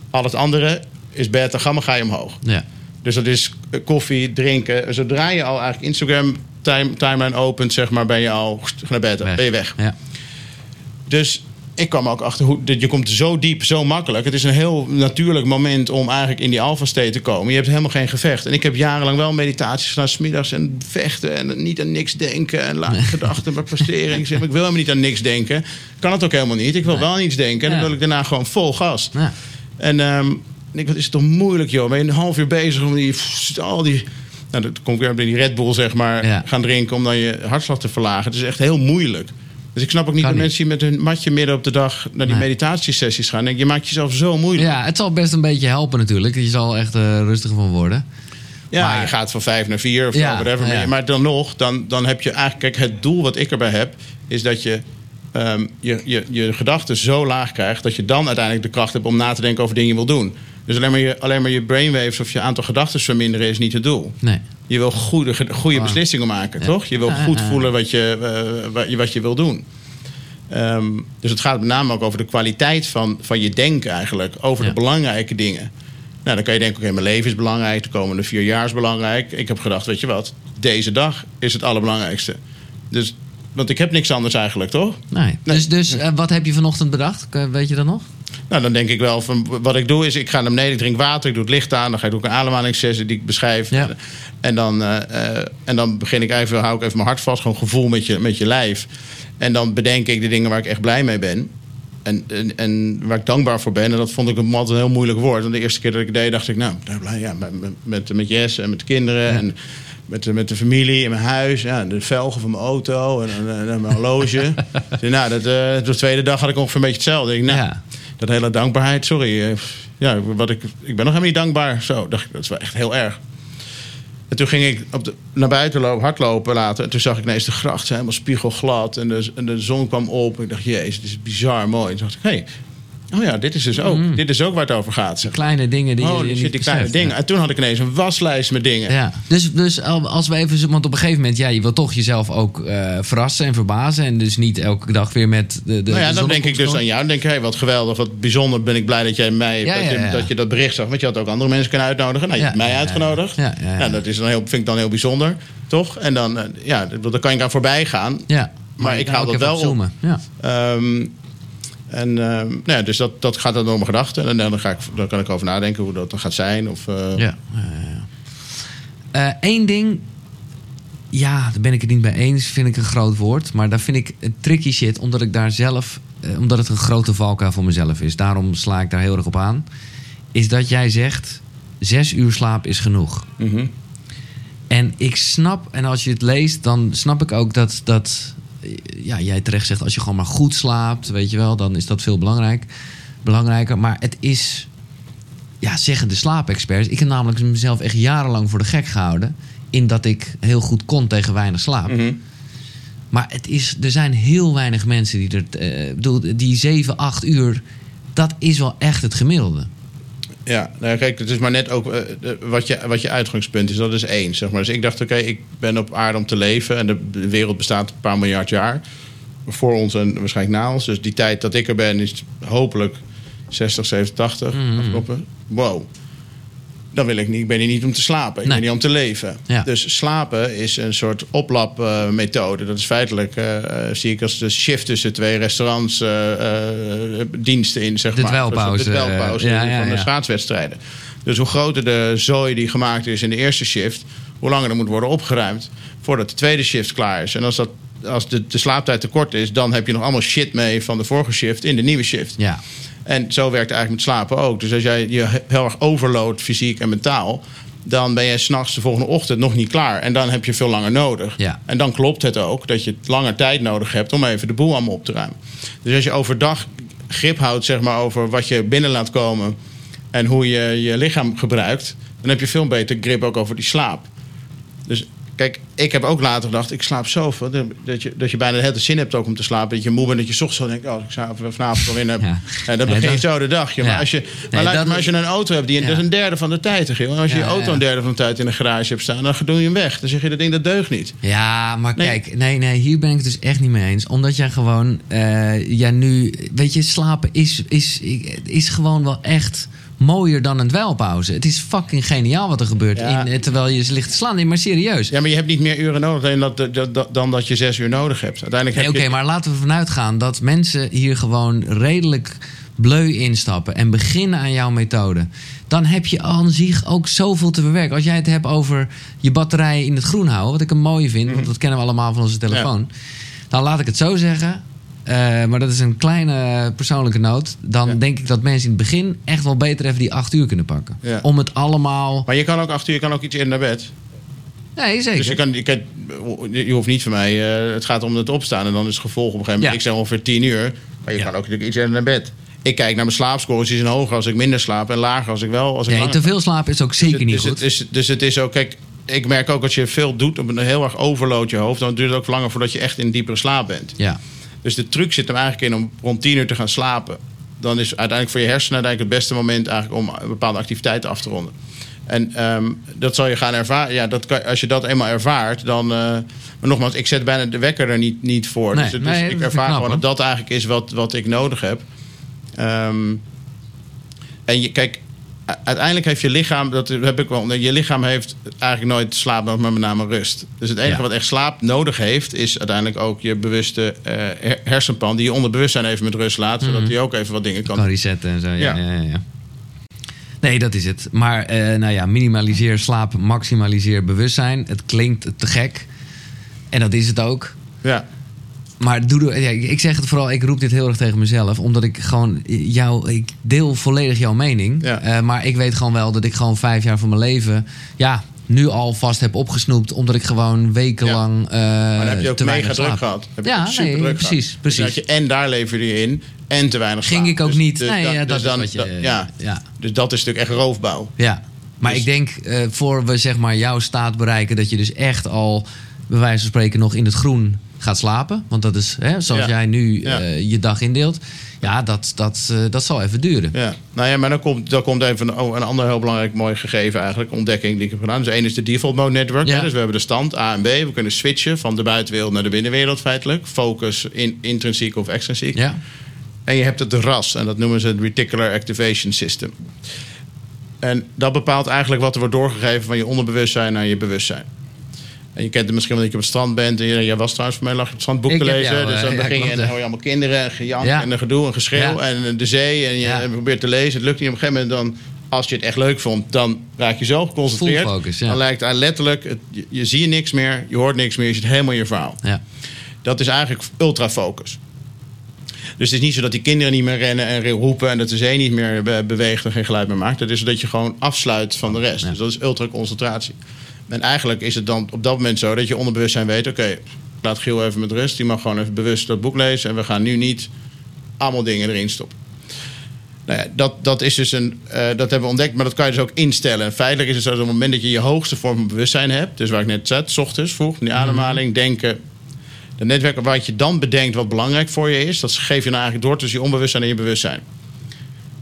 B: Al het andere is beta, gamma, ga je omhoog.
A: ja.
B: Dus dat is eh, koffie, drinken. Zodra je al eigenlijk Instagram time, timeline opent, zeg maar, ben je al naar bed, ben je weg.
A: Ja.
B: Dus ik kwam ook achter hoe dat je komt zo diep, zo makkelijk. Het is een heel natuurlijk moment om eigenlijk in die alpha state te komen. Je hebt helemaal geen gevecht. En ik heb jarenlang wel meditaties gedaan, smiddags en vechten en niet aan niks denken en lage gedachten maar presteren. Ik zeg, maar ik wil helemaal niet aan niks denken. Kan het ook helemaal niet. Ik wil wel aan iets denken en dan wil ik daarna gewoon vol gas.
A: Ja.
B: En ehm, ik wat is het toch moeilijk, joh? Ben je een half uur bezig om die, pff, al die, nou, dan kom ik weer bij die Red Bull, zeg maar,
A: Ja.
B: gaan drinken om dan je hartslag te verlagen. Het is echt heel moeilijk. Dus ik snap ook niet dat mensen die met hun matje midden op de dag naar die
A: Nee.
B: meditatiesessies gaan. Denk, je maakt jezelf zo moeilijk.
A: ja, het zal best een beetje helpen natuurlijk. Je zal echt eh, rustig van worden.
B: Ja,
A: Maar-
B: je gaat van vijf naar vier of
A: Ja,
B: whatever.
A: ja.
B: Maar- Maar dan nog, dan, dan heb je eigenlijk... Kijk, het doel wat ik erbij heb, is dat je ehm, je, je, je gedachten zo laag krijgt... dat je dan uiteindelijk de kracht hebt om na te denken over dingen je wil doen. Dus alleen maar je, alleen maar je brainwaves of je aantal gedachten verminderen is niet het doel.
A: Nee.
B: Je wil goede, goede
A: Ah.
B: beslissingen maken,
A: Ja.
B: toch? Je wil
A: Ja,
B: goed
A: ja, ja.
B: voelen wat je, eh, wat je, wat je wil doen. Ehm, dus het gaat met name ook over de kwaliteit van, van je denken eigenlijk. Over
A: Ja.
B: de belangrijke dingen. Nou, dan kan je denken, oké, mijn leven is belangrijk. De komende vier jaar is belangrijk. Ik heb gedacht, weet je wat? Deze dag is het allerbelangrijkste. Dus, want ik heb niks anders eigenlijk, toch?
A: nee. Dus, dus eh, wat heb je vanochtend bedacht? Weet je dat nog?
B: Nou, dan denk ik wel van wat ik doe is, ik ga naar beneden, ik drink water, ik doe het licht aan, dan ga ik ook een ademhalingssessie die ik beschrijf.
A: Ja.
B: En, dan, eh, eh, en dan begin ik even, hou ik even mijn hart vast, gewoon gevoel met je, met je lijf. En dan bedenk ik de dingen waar ik echt blij mee ben. En, en, en waar ik dankbaar voor ben. En dat vond ik een- altijd een heel moeilijk woord. Want de eerste keer dat ik het deed, dacht ik, nou, blij, ja, met, met, met, Jess en met de kinderen.
A: Ja.
B: En met, de- met de familie en mijn huis. Ja, en de velgen van mijn auto en, en, en mijn horloge. dus, nou, dat, eh, de tweede dag had ik ongeveer een beetje hetzelfde. Ik, nou,
A: Ja.
B: Dat hele dankbaarheid, sorry. eh, Ja, wat ik, ik ben nog helemaal niet dankbaar. Zo, dacht ik, dat is wel echt heel erg. En toen ging ik op de, naar buiten lopen, hardlopen later. En toen zag ik ineens de gracht helemaal spiegelglad. En de, en de zon kwam op. En ik dacht, jezus, dit is bizar mooi. En toen dacht ik, hé, hey, oh ja, dit is dus ook. Dit is ook waar het over gaat. Zeg.
A: Kleine dingen die
B: Oh,
A: je niet
B: zit die kleine dingen. En toen had ik ineens een waslijst met dingen.
A: Ja, dus, dus al- als we even, want op een gegeven moment, ja, je wil toch jezelf ook eh, verrassen en verbazen. En dus niet elke dag weer met de. de
B: Nou ja,
A: de
B: dan denk ik dus aan jou. Dan denk ik, hé, wat geweldig, wat bijzonder ben ik blij dat jij mij,
A: Ja,
B: dat, je, dat je dat bericht zag. Want je had ook andere mensen kunnen uitnodigen. Nou, je hebt mij uitgenodigd.
A: Ja, ja, ja.
B: Nou, dat is dan heel, vind ik dan heel bijzonder, toch? En dan, eh, ja, daar kan ik aan voorbij gaan.
A: Ja,
B: Maar ik haal dat wel
A: op. Ja.
B: Ehm, en ehm, nou ja, dus dat, dat gaat dan door mijn gedachten. En dan, ga ik, dan kan ik over nadenken hoe dat dan gaat zijn. Of, eh,
A: Ja. Eén ding, ja, daar ben ik het niet mee eens, vind ik een groot woord. Maar daar vind ik een tricky shit, omdat ik daar zelf, eh, omdat het een grote valkuil voor mezelf is. Daarom sla ik daar heel erg op aan. Is dat jij zegt, zes uur slaap is genoeg.
B: mhm.
A: En ik snap, en als je het leest, dan snap ik ook dat, dat eh, ja, jij terecht zegt, als je gewoon maar goed slaapt, weet je wel, dan is dat veel belangrijk, belangrijker. Maar het is, ja, zeggen de slaapexperts, ik heb namelijk mezelf echt jarenlang voor de gek gehouden, in dat ik heel goed kon tegen weinig slaap.
B: Mhm.
A: Maar het is, er zijn heel weinig mensen die er, eh, bedoel, die 7, 8 uur, dat is wel echt het gemiddelde.
B: Ja, nou, kijk, het is maar net ook eh, wat, je, wat je uitgangspunt is. Dat is één, zeg maar. Dus ik dacht, oké, ik ben op aarde om te leven. En de, wereld bestaat een paar miljard jaar. Voor ons en waarschijnlijk na ons. Dus die tijd dat ik er ben is hopelijk 60, 70, 80.
A: Mhm.
B: afkloppen. Wow. Dan wil ik niet. Ik ben hier niet om te slapen. Ik
A: Nee.
B: ben hier om te leven.
A: Ja.
B: Dus slapen is een soort oplapmethode. dat is feitelijk, eh, eh, zie ik als de shift tussen twee restaurants eh, diensten in, zeg
A: De
B: maar.
A: dwelpauze,
B: De dwelpauze
A: ja, ja,
B: van de schaatswedstrijden. Dus hoe groter de zooi die gemaakt is in de eerste shift, hoe langer er moet worden opgeruimd voordat de tweede shift klaar is. En als, dat, als de, de slaaptijd te kort is, dan heb je nog allemaal shit mee van de vorige shift in de nieuwe shift.
A: Ja,
B: En zo werkt het eigenlijk met slapen ook. Dus als jij je heel erg overloadt, fysiek en mentaal, dan ben je s'nachts de volgende ochtend nog niet klaar. En dan heb je veel langer nodig.
A: Ja.
B: En dan klopt het ook dat je langer tijd nodig hebt om even de boel allemaal op te ruimen. Dus als je overdag grip houdt zeg maar, over wat je binnen laat komen en hoe je je lichaam gebruikt, dan heb je veel beter grip ook over die slaap. Dus kijk, ik heb ook later gedacht, ik slaap zoveel dat je, dat je bijna de hele zin hebt ook om te slapen. Dat je moe bent, dat je 's ochtends zo denkt, oh, ik vanavond al in.
A: Ja.
B: En dan
A: Nee,
B: begin je zo de dag. joh. Maar, als je, maar,
A: dat-
B: maar als je een auto hebt, die,
A: Ja.
B: dat is een derde van de tijd. Joh. Als je je auto een derde van de tijd in de garage hebt staan, dan doe je hem weg. Dan zeg je, dat ding dat deugt niet.
A: Ja, maar
B: Nee.
A: kijk, nee, nee, hier ben ik het dus echt niet mee eens. Omdat jij gewoon, eh ja, nu, weet je, slapen is, is, is gewoon wel echt mooier dan een dweilpauze. Het is fucking geniaal wat er gebeurt
B: Ja.
A: in, terwijl je ligt te slaan. Nee, maar serieus.
B: Ja, maar je hebt niet meer uren nodig dan dat, dat, dat- dan dat je zes uur nodig hebt. Uiteindelijk
A: Nee,
B: heb
A: Oké,
B: je...
A: maar laten we vanuit gaan dat mensen hier gewoon redelijk bleu instappen en beginnen aan jouw methode. Dan heb je aan zich ook zoveel te verwerken. Als jij het hebt over je batterij in het groen houden, wat ik een mooie vind,
B: Mhm.
A: want dat kennen we allemaal van onze telefoon. Dan laat ik het zo zeggen. Eh, maar dat is een kleine persoonlijke noot. Dan
B: Ja.
A: denk ik dat mensen in het begin echt wel beter even die acht uur kunnen pakken.
B: Ja.
A: Om het allemaal.
B: Maar je kan ook acht uur, je kan ook iets in naar bed.
A: Nee, zeker.
B: Dus je, kan, je, kan, je hoeft niet van mij, eh, het gaat om het opstaan. En dan is het gevolg op een gegeven moment,
A: Ja.
B: ik zeg ongeveer tien uur. Maar je kan ook natuurlijk iets in naar bed. Ik kijk naar mijn slaapscores, die zijn hoger als ik minder slaap. En lager als ik wel. Als ik
A: nee, te veel slapen is ook zeker
B: dus,
A: niet
B: dus
A: goed.
B: Het is, dus het is ook, kijk, ik merk ook als je veel doet op een heel erg overload je hoofd, dan duurt het ook langer voordat je echt in diepere slaap bent.
A: ja.
B: Dus de truc zit hem eigenlijk in om rond 10 uur te gaan slapen. Dan is uiteindelijk voor je hersenen uiteindelijk het beste moment eigenlijk om bepaalde activiteiten af te ronden. En ehm, dat zal je gaan ervaren. Ja, dat kan, als je dat eenmaal ervaart, dan. eh, maar nogmaals, ik zet bijna de wekker er niet, niet voor.
A: Nee,
B: dus
A: nee,
B: dus ik ervaar
A: knap,
B: gewoon dat dat eigenlijk is wat, wat ik nodig heb. Ehm, en je, kijk, uiteindelijk heeft je lichaam, dat heb ik wel, je lichaam heeft eigenlijk nooit slaap nodig, maar met name rust. Dus het enige
A: Ja.
B: wat echt slaap nodig heeft, is uiteindelijk ook je bewuste eh, her- hersenpan, die je onderbewustzijn even met rust laat, zodat hij ook even wat dingen kan
A: kan resetten en zo. Ja.
B: Ja,
A: ja. Nee, dat is het. Maar eh, nou ja, minimaliseer slaap, maximaliseer bewustzijn. Het klinkt te gek. En dat is het ook.
B: Ja,
A: Maar doe, ja, ik zeg het vooral, ik roep dit heel erg tegen mezelf. Omdat ik gewoon jou, ik deel volledig jouw mening.
B: Ja.
A: Eh, maar ik weet gewoon wel dat ik gewoon vijf jaar van mijn leven, ja, nu al vast heb opgesnoept. Omdat ik gewoon wekenlang. eh
B: maar dan heb je ook
A: te
B: mega druk gehad. Heb
A: Ja,
B: super
A: nee,
B: druk
A: precies,
B: gehad.
A: precies.
B: Dus dat je, en daar lever je in, en te weinig
A: Ging
B: slaap.
A: ik ook
B: Dus-
A: niet.
B: dus
A: nee,
B: dan-
A: ja, dat
B: dus dan-
A: je.
B: dat- ja.
A: ja.
B: Dus dat is natuurlijk echt roofbouw.
A: Ja, maar
B: Dus-
A: ik denk eh, voor we zeg maar jouw staat bereiken dat je dus echt al bij wijze van spreken nog in het groen gaat slapen. Want dat is hè, zoals
B: Ja.
A: jij nu
B: Ja.
A: eh, je dag indeelt. Ja, dat, dat, eh, dat zal even duren.
B: Ja, nou ja, maar dan komt, dan komt even een, oh, een ander heel belangrijk mooi gegeven eigenlijk, ontdekking die ik heb gedaan. Dus één is de default mode network.
A: Ja.
B: Hè, dus we hebben de stand A en B. We kunnen switchen van de buitenwereld naar de binnenwereld feitelijk. Focus in, intrinsiek of extrinsiek.
A: Ja,
B: En je hebt het RAS en dat noemen ze het Reticular Activation System. En dat bepaalt eigenlijk wat er wordt doorgegeven van je onderbewustzijn naar je bewustzijn. En je kent het misschien wel dat je op het strand bent. En je- jij was trouwens voor mij lag je op het strand
A: Ik heb
B: lezen.
A: jou,
B: dus
A: eh,
B: dan
A: ja,
B: begin je
A: klopt,
B: en dan
A: ja.
B: hoor je allemaal kinderen en gejank
A: Ja.
B: en een gedoe en geschreeuw.
A: Ja.
B: En de zee en je probeert te lezen. Het lukt niet op een gegeven moment dan... Als je het echt leuk vond, dan raak je zo geconcentreerd.
A: Full focus.
B: Dan lijkt het letterlijk, het, je, je ziet niks meer, je hoort niks meer, je zit helemaal in je verhaal.
A: ja.
B: Dat is eigenlijk ultrafocus. Dus het is niet zo dat die kinderen niet meer rennen en roepen en dat de zee niet meer be- beweegt en geen geluid meer maakt. Het is dat je gewoon afsluit van de rest. Dus dat is ultraconcentratie. En eigenlijk is het dan op dat moment zo dat je onderbewustzijn weet: oké, laat Giel even met rust. Die mag gewoon even bewust dat boek lezen. En we gaan nu niet allemaal dingen erin stoppen. Nou ja, dat, dat is dus een. eh, dat hebben we ontdekt, maar dat kan je dus ook instellen. En feitelijk is het zo dat op het moment dat je je hoogste vorm van bewustzijn hebt, dus waar ik net zat, 's ochtends vroeg, die ademhaling, denken. De netwerken wat je dan bedenkt wat belangrijk voor je is, dat geef je dan eigenlijk door tussen je onbewustzijn en je bewustzijn.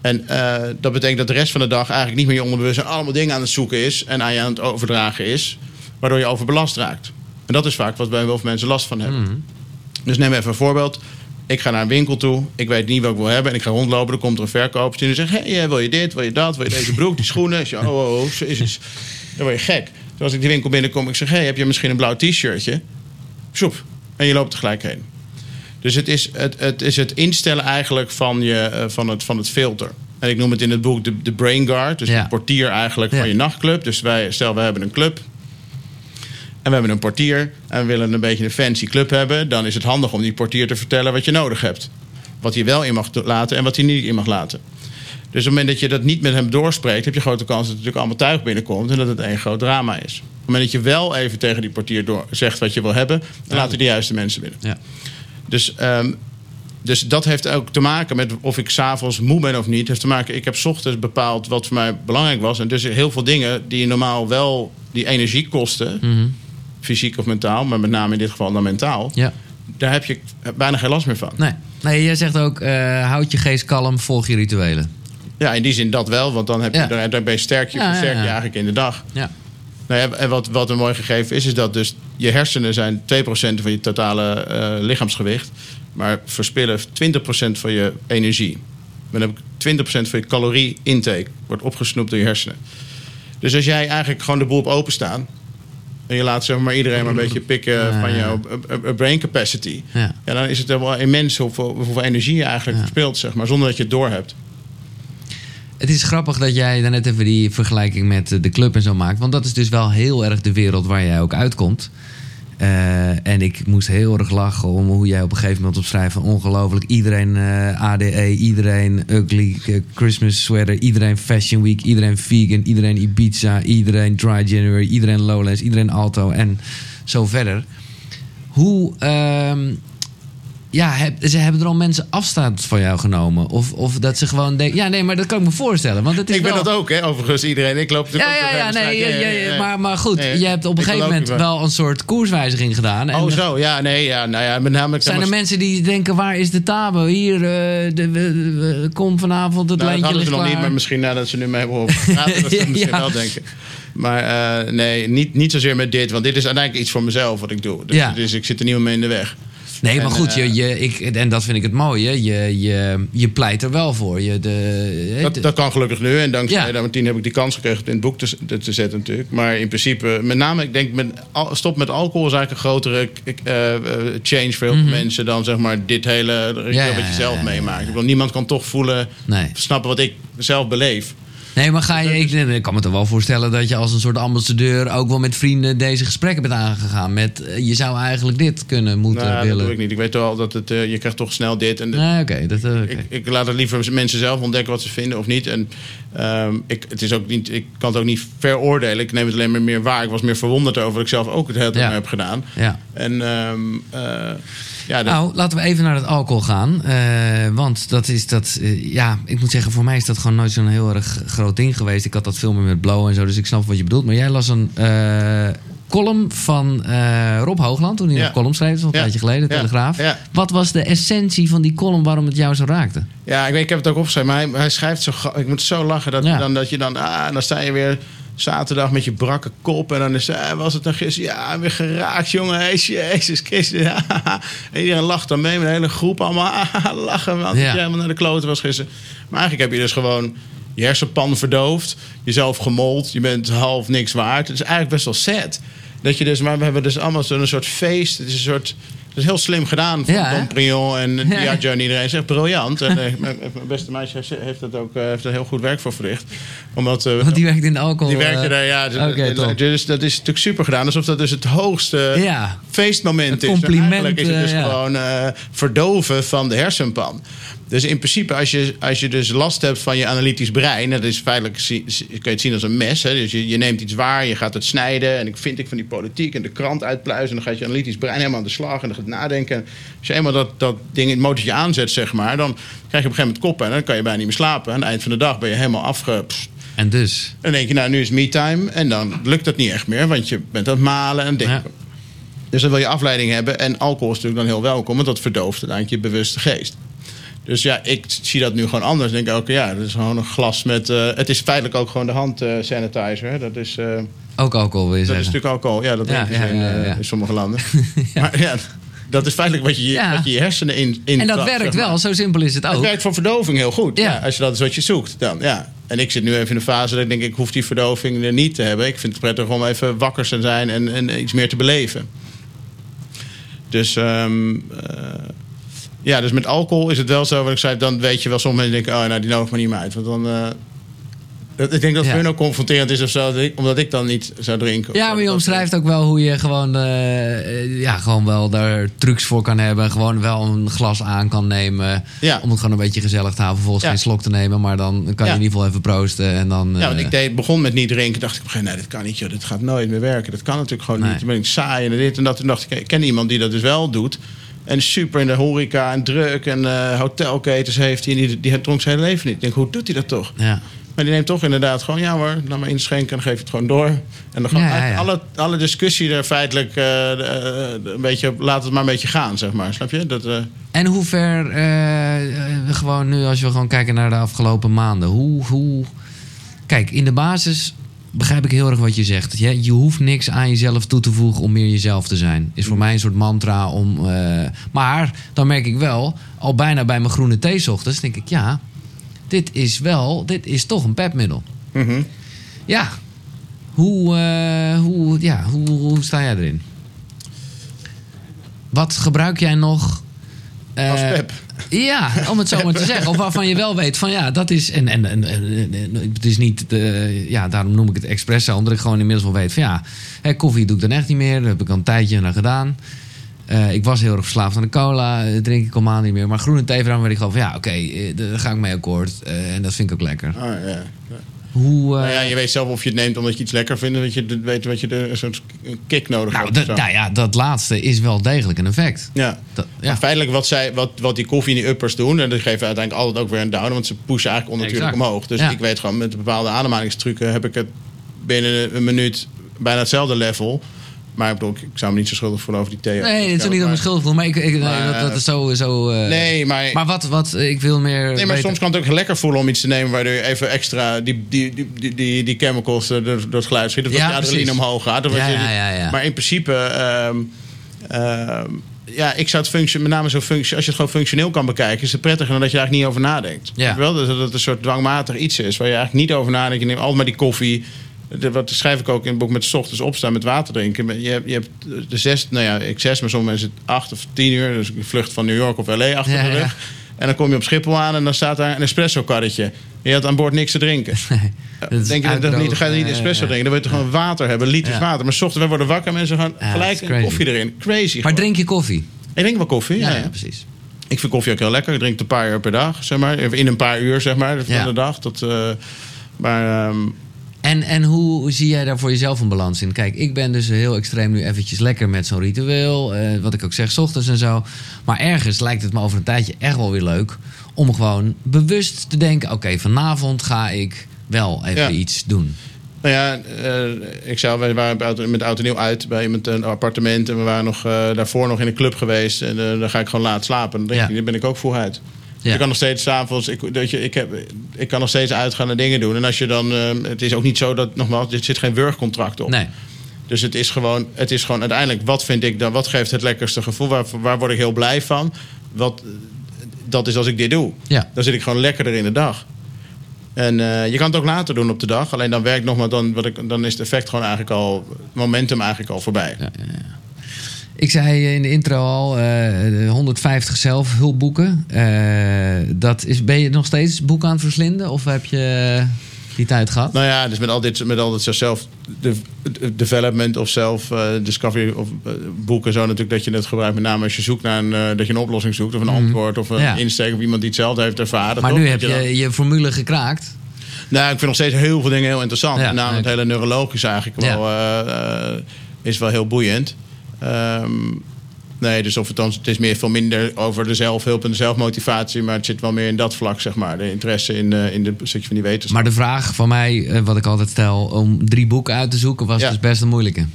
B: En eh, dat betekent dat de rest van de dag eigenlijk niet meer je onderbewustzijn allemaal dingen aan het zoeken is en aan je aan het overdragen is, waardoor je overbelast raakt. En dat is vaak wat bij heel veel mensen last van hebben.
A: Mhm.
B: Dus neem even een voorbeeld. Ik ga naar een winkel toe. Ik weet niet wat ik wil hebben. En ik ga rondlopen. Er komt er een verkoper. En die zegt: hey, wil je dit? Wil je dat? Wil je deze broek? Die schoenen? Oh, oh, oh, jezus. Dan word je gek. Dus als ik die winkel binnenkom. Ik zeg: hey, heb je misschien een blauw t-shirtje? Soep. En je loopt er gelijk heen. Dus het is het, het, is het instellen eigenlijk van, je, eh, van, het, van het filter. En ik noem het in het boek de, de brain guard. Dus
A: Ja.
B: de portier eigenlijk
A: Ja.
B: van je nachtclub. Dus wij, stel, we hebben een club. En we hebben een portier en we willen een beetje een fancy club hebben. Dan is het handig om die portier te vertellen wat je nodig hebt. Wat hij wel in mag laten en wat hij niet in mag laten. Dus op het moment dat je dat niet met hem doorspreekt, heb je grote kans dat er natuurlijk allemaal tuig binnenkomt en dat het één groot drama is. Op het moment dat je wel even tegen die portier door, zegt wat je wil hebben, dan laten de juiste mensen binnen.
A: Ja.
B: Dus, ehm, dus dat heeft ook te maken met of ik s'avonds moe ben of niet. Heeft te maken, ik heb 's ochtends bepaald wat voor mij belangrijk was. En dus heel veel dingen die normaal wel die energie kosten,
A: Mhm.
B: fysiek of mentaal, maar met name in dit geval dan mentaal,
A: ja.
B: daar heb je bijna geen last meer van.
A: Nee. nee, jij zegt ook, eh, houd je geest kalm, volg je rituelen.
B: Ja, in die zin dat wel, want dan, heb je,
A: Ja.
B: dan, dan ben je sterk, je
A: Ja,
B: je eigenlijk in de dag.
A: Ja.
B: Nou ja, en wat, wat een mooi gegeven is, is dat dus je hersenen zijn 2% van je totale eh, lichaamsgewicht, maar verspillen 20% van je energie. Dan heb ik 20% van je calorie-intake wordt opgesnoept door je hersenen. Dus als jij eigenlijk gewoon de boel op openstaan... en je laat zeg maar iedereen maar een beetje pikken
A: Ja,
B: van jouw eh, eh, brain capacity...
A: Ja.
B: Ja, dan is het wel immens hoeveel, hoeveel energie je eigenlijk verspilt, zeg maar, zonder dat je het doorhebt.
A: Het is grappig dat jij daarnet even die vergelijking met de club en zo maakt. Want dat is dus wel heel erg de wereld waar jij ook uitkomt. Eh, en ik moest heel erg lachen om hoe jij op een gegeven moment opschrijft van ongelooflijk. Iedereen eh, ADE, iedereen ugly eh, Christmas sweater, iedereen Fashion Week, iedereen vegan, iedereen Ibiza, iedereen Dry January, iedereen Lowlands, iedereen Alto en zo verder. Hoe, ehm, ja, heb, ze hebben er al mensen afstand van jou genomen? Of, of dat ze gewoon denken... Ja, nee, maar dat kan ik me voorstellen. Want het is
B: Ik ben
A: wel...
B: dat ook, hè, overigens, iedereen. Ik loop
A: Ja,
B: natuurlijk
A: ja,
B: ook
A: ja,
B: door
A: nee, ja, ja, ja, maar, maar goed, je hebt op een gegeven moment wel een soort koerswijziging gedaan. En
B: Oh, zo, ja, nee, ja, nou ja, met name...
A: zijn er
B: me-
A: mensen die denken, waar is de tabo? Hier, eh, de, we- we- kom vanavond, het
B: Nou, dat
A: lijntje
B: hadden ze nog niet, maar misschien nadat ze nu mee hebben praten, dat ze
A: Ja.
B: misschien wel denken. Maar eh, nee, niet, niet zozeer met dit, want dit is uiteindelijk iets voor mezelf wat ik doe. Dus,
A: Ja.
B: dus ik zit er niet mee in de weg.
A: Nee, maar
B: En,
A: goed, je,
B: eh,
A: je, ik, en dat vind ik het mooie. Je, je, je pleit er wel voor. Je, de,
B: Dat, dat kan gelukkig nu. En dankzij
A: Ja.
B: Martien heb ik die kans gekregen in het boek te, te, te zetten natuurlijk. Maar in principe, met name, ik denk, met, stop met alcohol is eigenlijk een grotere eh, eh, change voor heel veel mensen dan zeg maar dit hele
A: Mhm. Ja,
B: wat je zelf meemaakt. Ik bedoel, niemand kan toch voelen,
A: Nee.
B: snappen wat ik zelf beleef.
A: Nee, maar ga je, ik, ik kan me toch wel voorstellen dat je als een soort ambassadeur ook wel met vrienden deze gesprekken bent aangegaan. Met eh, je zou eigenlijk dit kunnen, moeten,
B: Nou, dat
A: willen.
B: doe ik niet. Ik weet wel dat het, eh, je krijgt toch snel dit. En
A: Nee, oké. dat, eh, oké.
B: ik, ik laat het liever mensen zelf ontdekken wat ze vinden of niet. En ehm, ik, het is ook niet, ik kan het ook niet veroordelen. Ik neem het alleen maar meer waar. Ik was meer verwonderd over wat ik zelf ook het hele tijd
A: Ja.
B: heb gedaan.
A: ja.
B: En eh, ja, dat,
A: Nou, laten we even naar het alcohol gaan. Eh, want dat is dat. eh, ja, ik moet zeggen, voor mij is dat gewoon nooit zo'n heel erg groot ding geweest. Ik had dat filmen met Blow en zo, dus ik snap wat je bedoelt. Maar jij las een eh, column van Rob Hoogland toen hij
B: Ja.
A: nog column schreef, dat een
B: Ja.
A: tijdje geleden. Telegraaf. Wat was de essentie van die column waarom het jou zo raakte?
B: ja, ik, weet, ik heb het ook opgeschreven. Maar hij, hij schrijft zo... Ik moet zo lachen dat, dan, dat je dan... Ah, dan sta je weer zaterdag met je brakke kop. En dan is eh, was het dan gisteren... Ja, weer geraakt, jongen. Hey, Jezus Christus. en iedereen lacht dan mee met een hele groep. Allemaal lachen. Want
A: Ja.
B: jij helemaal naar de kloten was gisteren. Maar eigenlijk heb je dus gewoon... Je hersenpan verdoofd. Jezelf gemold. Je bent half niks waard. Het is eigenlijk best wel sad. Dat je dus... Maar we hebben dus allemaal zo'n soort feest. Het is een soort... Is heel slim gedaan van
A: Ja,
B: Prion en. Diageo en iedereen. zegt briljant. En eh, mijn beste meisje heeft- dat ook eh, heeft er heel goed werk voor verricht. Omdat eh,
A: Want die werkt in de alcohol.
B: die werkte daar, ja. Dus, dus dat is natuurlijk super gedaan. Alsof dat dus het hoogste feestmoment is.
A: compliment,
B: En eigenlijk is het dus gewoon verdoven van de hersenpan. Dus in principe, als je, als je dus last hebt van je analytisch brein... dat is feitelijk, kun je het zien als een mes. Hè? Dus je, je neemt iets waar, je gaat het snijden... en ik vind ik van die politiek en de krant uitpluizen... en dan gaat je analytisch brein helemaal aan de slag en dan gaat nadenken. Als je eenmaal dat, dat ding in het motortje aanzet, zeg maar... dan krijg je op een gegeven moment koppen en dan kan je bijna niet meer slapen. Aan het eind van de dag ben je helemaal afge...
A: En dus.
B: dan denk je, nou, nu is me-time. En dan lukt dat niet echt meer, want je bent aan het malen en denken.
A: Ja.
B: Dus dan wil je afleiding hebben. En alcohol is natuurlijk dan heel welkom, want dat verdooft uiteindelijk je bewuste geest. Dus ja, ik zie dat nu gewoon anders. Ik denk ook, ja, dat is gewoon een glas met... eh, het is feitelijk ook gewoon de hand eh, sanitizer. hè. Dat is, eh,
A: Ook alcohol wil je
B: dat is natuurlijk alcohol. Ja, dat
A: Ja,
B: ze
A: ja,
B: in,
A: ja, ja.
B: in sommige landen. Maar ja, dat is feitelijk wat je, wat je je hersenen in, in
A: En dat werkt
B: zeg maar.
A: wel, zo simpel is het
B: Het
A: ook.
B: werkt voor verdoving heel goed.
A: Ja.
B: Als je dat is wat je zoekt, dan ja. En ik zit nu even in de fase dat ik denk, ik hoef die verdoving er niet te hebben. Ik vind het prettig om even wakker te zijn en, en iets meer te beleven. Dus, ehm, eh, ja, dus met alcohol is het wel zo, wat ik zei, dan weet je wel, sommige mensen denken, oh, nou, die nodig me niet meer uit. Want dan, eh, dat- ik denk dat het
A: Ja.
B: hun ook confronterend is of zo, dat ik- omdat ik dan niet zou drinken.
A: Ja, maar je omschrijft ook wel hoe je gewoon, eh, eh, ja, gewoon wel daar trucs voor kan hebben. Gewoon wel een glas aan kan nemen.
B: Ja.
A: Om het gewoon een beetje gezellig te houden. Vervolgens
B: Ja.
A: geen slok te nemen. Maar dan kan je in ieder geval even proosten. En dan,
B: Ja, want
A: eh,
B: ik deed, begon met niet drinken. Dacht ik nee, dit kan niet, joh. Dit gaat nooit meer werken. Dat kan natuurlijk gewoon
A: Nee.
B: niet. Dan ben ik saai en dit en dat. Toen dacht ik, ik ken iemand die dat dus wel doet. En super in de horeca en druk en eh, hotelketens heeft hij. Die, die dronk zijn hele leven niet. Ik denk, hoe doet hij dat toch?
A: ja.
B: Maar die neemt toch inderdaad gewoon, ja hoor, laat maar inschenken. En geef het gewoon door. En dan
A: Ja.
B: Alle, alle discussie er feitelijk eh, eh, een beetje, laat het maar een beetje gaan, zeg maar. Snap je? Dat,
A: En hoe ver, gewoon nu als we gewoon kijken naar de afgelopen maanden. Hoe, hoe... Kijk, in de basis begrijp ik heel erg wat je zegt. Je, je hoeft niks aan jezelf toe te voegen om meer jezelf te zijn. Is voor mij een soort mantra om... eh, maar dan merk ik wel, al bijna bij mijn groene thee 's ochtends, denk ik ja... dit is wel, dit is toch een pepmiddel.
B: Mhm.
A: Ja. Hoe, eh, hoe, ja, hoe, hoe sta jij erin? Wat gebruik jij nog? Eh,
B: Als pep.
A: Ja, om het zo maar te zeggen. Of waarvan je wel weet van ja, dat is. En, en, en, het is niet. De, ja, daarom noem ik het espresso. Omdat ik gewoon inmiddels wel weet van ja, hè, koffie doe ik dan echt niet meer. Dat heb ik al een tijdje naar gedaan. Eh, ik was heel erg verslaafd aan de cola. eh, drink ik al maanden niet meer. Maar groene thee werd ik gewoon van ja, oké, eh, daar ga ik mee akkoord. Eh, en dat vind ik ook lekker.
B: Ah, ja.
A: Hoe. eh,
B: Nou ja, je weet zelf of je het neemt omdat je iets lekker vindt. Dat je weet wat je de, zo'n kick nodig
A: nou,
B: hebt.
A: nou ja, dat laatste is wel degelijk een effect.
B: Ja.
A: Dat,
B: Ja. Feitelijk wat, zij, wat, wat die koffie en die uppers doen... en dat geven uiteindelijk altijd ook weer een down... want ze pushen eigenlijk onnatuurlijk
A: Exact.
B: omhoog. Dus
A: Ja.
B: ik weet gewoon, met bepaalde ademhalingstrucken... heb ik het binnen een minuut bijna hetzelfde level... Maar ik bedoel, ik zou me niet zo schuldig voelen over die thee.
A: Nee, het is niet om schuldig voelen, maar ik, ik, nee, dat, dat is zo. zo eh,
B: Nee, maar,
A: Maar wat, wat, ik wil meer.
B: nee, maar
A: weten-
B: soms kan het ook lekker voelen om iets te nemen... waardoor je even extra die, die, die, die, die, die chemicals door, door het geluid schiet. Of dat
A: Ja,
B: je adrenaline
A: precies.
B: omhoog gaat. Of
A: Ja,
B: dat
A: ja, ja, ja.
B: Maar in principe... ehm, ehm, ja, ik zou het functie, met name zo functie, als je het gewoon functioneel kan bekijken, is het prettiger dan dat je er eigenlijk niet over nadenkt.
A: Ja.
B: Wel, dat dat het een soort dwangmatig iets is waar je eigenlijk niet over nadenkt. Je neemt altijd maar die koffie. De- wat schrijf ik ook in het boek met 's ochtends opstaan met water drinken. Je hebt, je hebt de zes, nou ja, ik zes, maar sommige mensen acht of tien uur. Dus ik vlucht van New York of LA achter
A: Ja,
B: de rug.
A: ja.
B: En dan kom je op Schiphol aan en dan staat daar een espresso karretje. Je had aan boord niks te drinken.
A: dat is
B: Denk je dat, niet, dan ga je niet espresso drinken. Dan wil je toch gewoon water hebben, liters
A: Ja.
B: water. Maar 's ochtends, we worden wakker en mensen gaan gelijk
A: is
B: een koffie erin. Crazy.
A: Maar
B: gewoon.
A: drink je koffie?
B: Ik drink wel koffie.
A: Ja, precies.
B: Ik vind koffie ook heel lekker. Ik drink het een paar uur per dag, zeg maar. In een paar uur, zeg maar, van
A: Ja.
B: de dag. Dat, eh, maar ehm,
A: En, en hoe zie jij daar voor jezelf een balans in? Kijk, ik ben dus heel extreem nu eventjes lekker met zo'n ritueel. eh, wat ik ook zeg, 's ochtends en zo. Maar ergens lijkt het me over een tijdje echt wel weer leuk... om gewoon bewust te denken... oké, vanavond ga ik wel even
B: Ja.
A: iets doen.
B: nou ja, eh, ik zou, wij waren met en Nieuw uit bij iemand een appartement. En we waren nog, eh, daarvoor nog in een club geweest. En dan ga ik gewoon laat slapen. Dan denk
A: Ja.
B: ik, dan ben ik ook vroeg uit. Je kan nog steeds s'avonds, ik, weet je, ik, heb, ik kan nog steeds uitgaan en dingen doen. En als je dan, eh, het is ook niet zo dat, nogmaals, er zit geen wurgcontract op.
A: Nee,
B: Dus het is gewoon, het is gewoon uiteindelijk, wat vind ik dan, wat geeft het lekkerste gevoel? Waar, waar word ik heel blij van? Wat, dat is als ik dit doe.
A: ja.
B: Dan zit ik gewoon lekkerder in de dag. En eh, je kan het ook later doen op de dag. Alleen dan werkt nog maar, dan, wat ik, dan is het effect gewoon eigenlijk al, momentum eigenlijk al voorbij.
A: Ja, ja, ja. Ik zei in de intro al, eh, de 150 zelfhulpboeken. Eh, dat is, ben je nog steeds boeken aan het verslinden? Of heb je die tijd gehad?
B: Nou ja, dus met al dit, met al dit zelf de, de- development of zelf eh, discovery of eh, boeken zo natuurlijk dat je het gebruikt met name als je zoekt naar een eh, dat je een oplossing zoekt of een antwoord of een
A: Mhm. Ja.
B: insteek of iemand die hetzelfde heeft ervaren.
A: maar
B: toch?
A: nu heb je je formule gekraakt.
B: Nou, ik vind nog steeds heel veel dingen heel interessant.
A: Ja,
B: Met name het hele neurologische eigenlijk
A: Ja.
B: wel, eh, eh, is wel heel boeiend. Ehm, nee, dus of het dan, het is meer veel minder over de zelfhulp en de zelfmotivatie, maar het zit wel meer in dat vlak, zeg maar. De interesse in, eh, in de stukje van die wetenschap.
A: Maar de vraag van mij, eh, wat ik altijd stel, om drie boeken uit te zoeken, was
B: Ja.
A: dus best een moeilijke.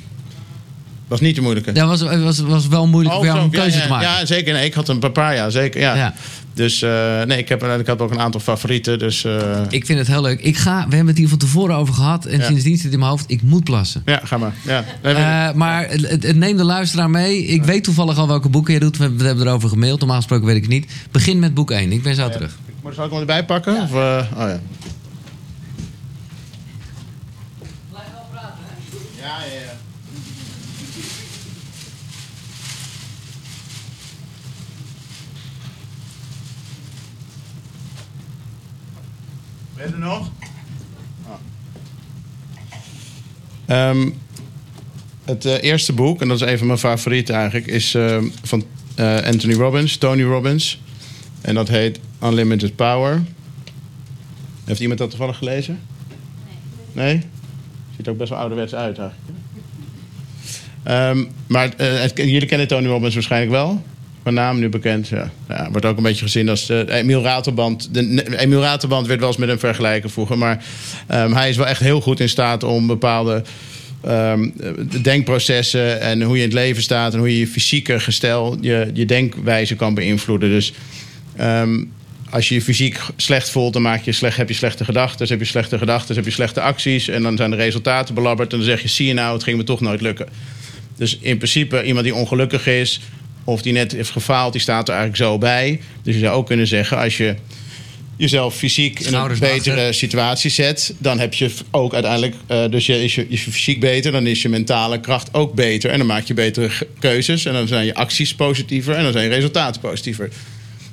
B: Was niet de moeilijke.
A: Ja, was, was, was wel moeilijk
B: Oh,
A: voor jou om een keuze te maken.
B: Ja, zeker. Nee, ik had een paar ja, zeker. Ja. Dus eh, nee, ik, heb, ik had ook een aantal favorieten. Dus eh,
A: Ik vind het heel leuk. Ik ga, we hebben het hier van tevoren over gehad. En
B: Ja.
A: sindsdien zit het in mijn hoofd. Ik moet plassen.
B: ja, ga maar. Ja.
A: Eh, maar het, het- het neem de luisteraar mee. Ik weet toevallig al welke boeken je doet. We, we hebben erover gemaild. Normaal gesproken weet ik het niet. Begin met boek 1. Ik ben zo terug.
B: Moet ik hem erbij pakken? Of, oh. Ja, Er nog? Ah. Ehm, het eh, eerste boek, en dat is een van mijn favorieten eigenlijk, is ehm, van eh, Anthony Robbins, Tony Robbins. En dat heet Unlimited Power. Heeft iemand dat toevallig gelezen? Nee. Ziet er ook best wel ouderwets uit eigenlijk. Ehm, maar eh, jullie kennen Tony Robbins waarschijnlijk wel. Van naam nu bekend. Ja. Ja, wordt ook een beetje gezien als de Emiel Ratelband. De Emiel Ratelband werd wel eens met hem vergelijken vroeger. Maar ehm, hij is wel echt heel goed in staat om bepaalde ehm, denkprocessen en hoe je in het leven staat en hoe je je fysieke gestel, je, je denkwijze kan beïnvloeden. Dus ehm, als je je fysiek slecht voelt, dan maak je slecht, heb je slechte gedachten. Heb je slechte gedachten, heb je slechte acties. En dan zijn de resultaten belabberd. En dan zeg je, zie je nou, het ging me toch nooit lukken. Dus in principe, iemand die ongelukkig is... of die net heeft gefaald, die staat er eigenlijk zo bij. Dus je zou ook kunnen zeggen, als je jezelf fysiek in een betere situatie zet, dan heb je ook uiteindelijk, eh, dus je, is, je, is je fysiek beter, dan is je mentale kracht ook beter. En dan maak je betere keuzes en dan zijn je acties positiever en dan zijn je resultaten positiever.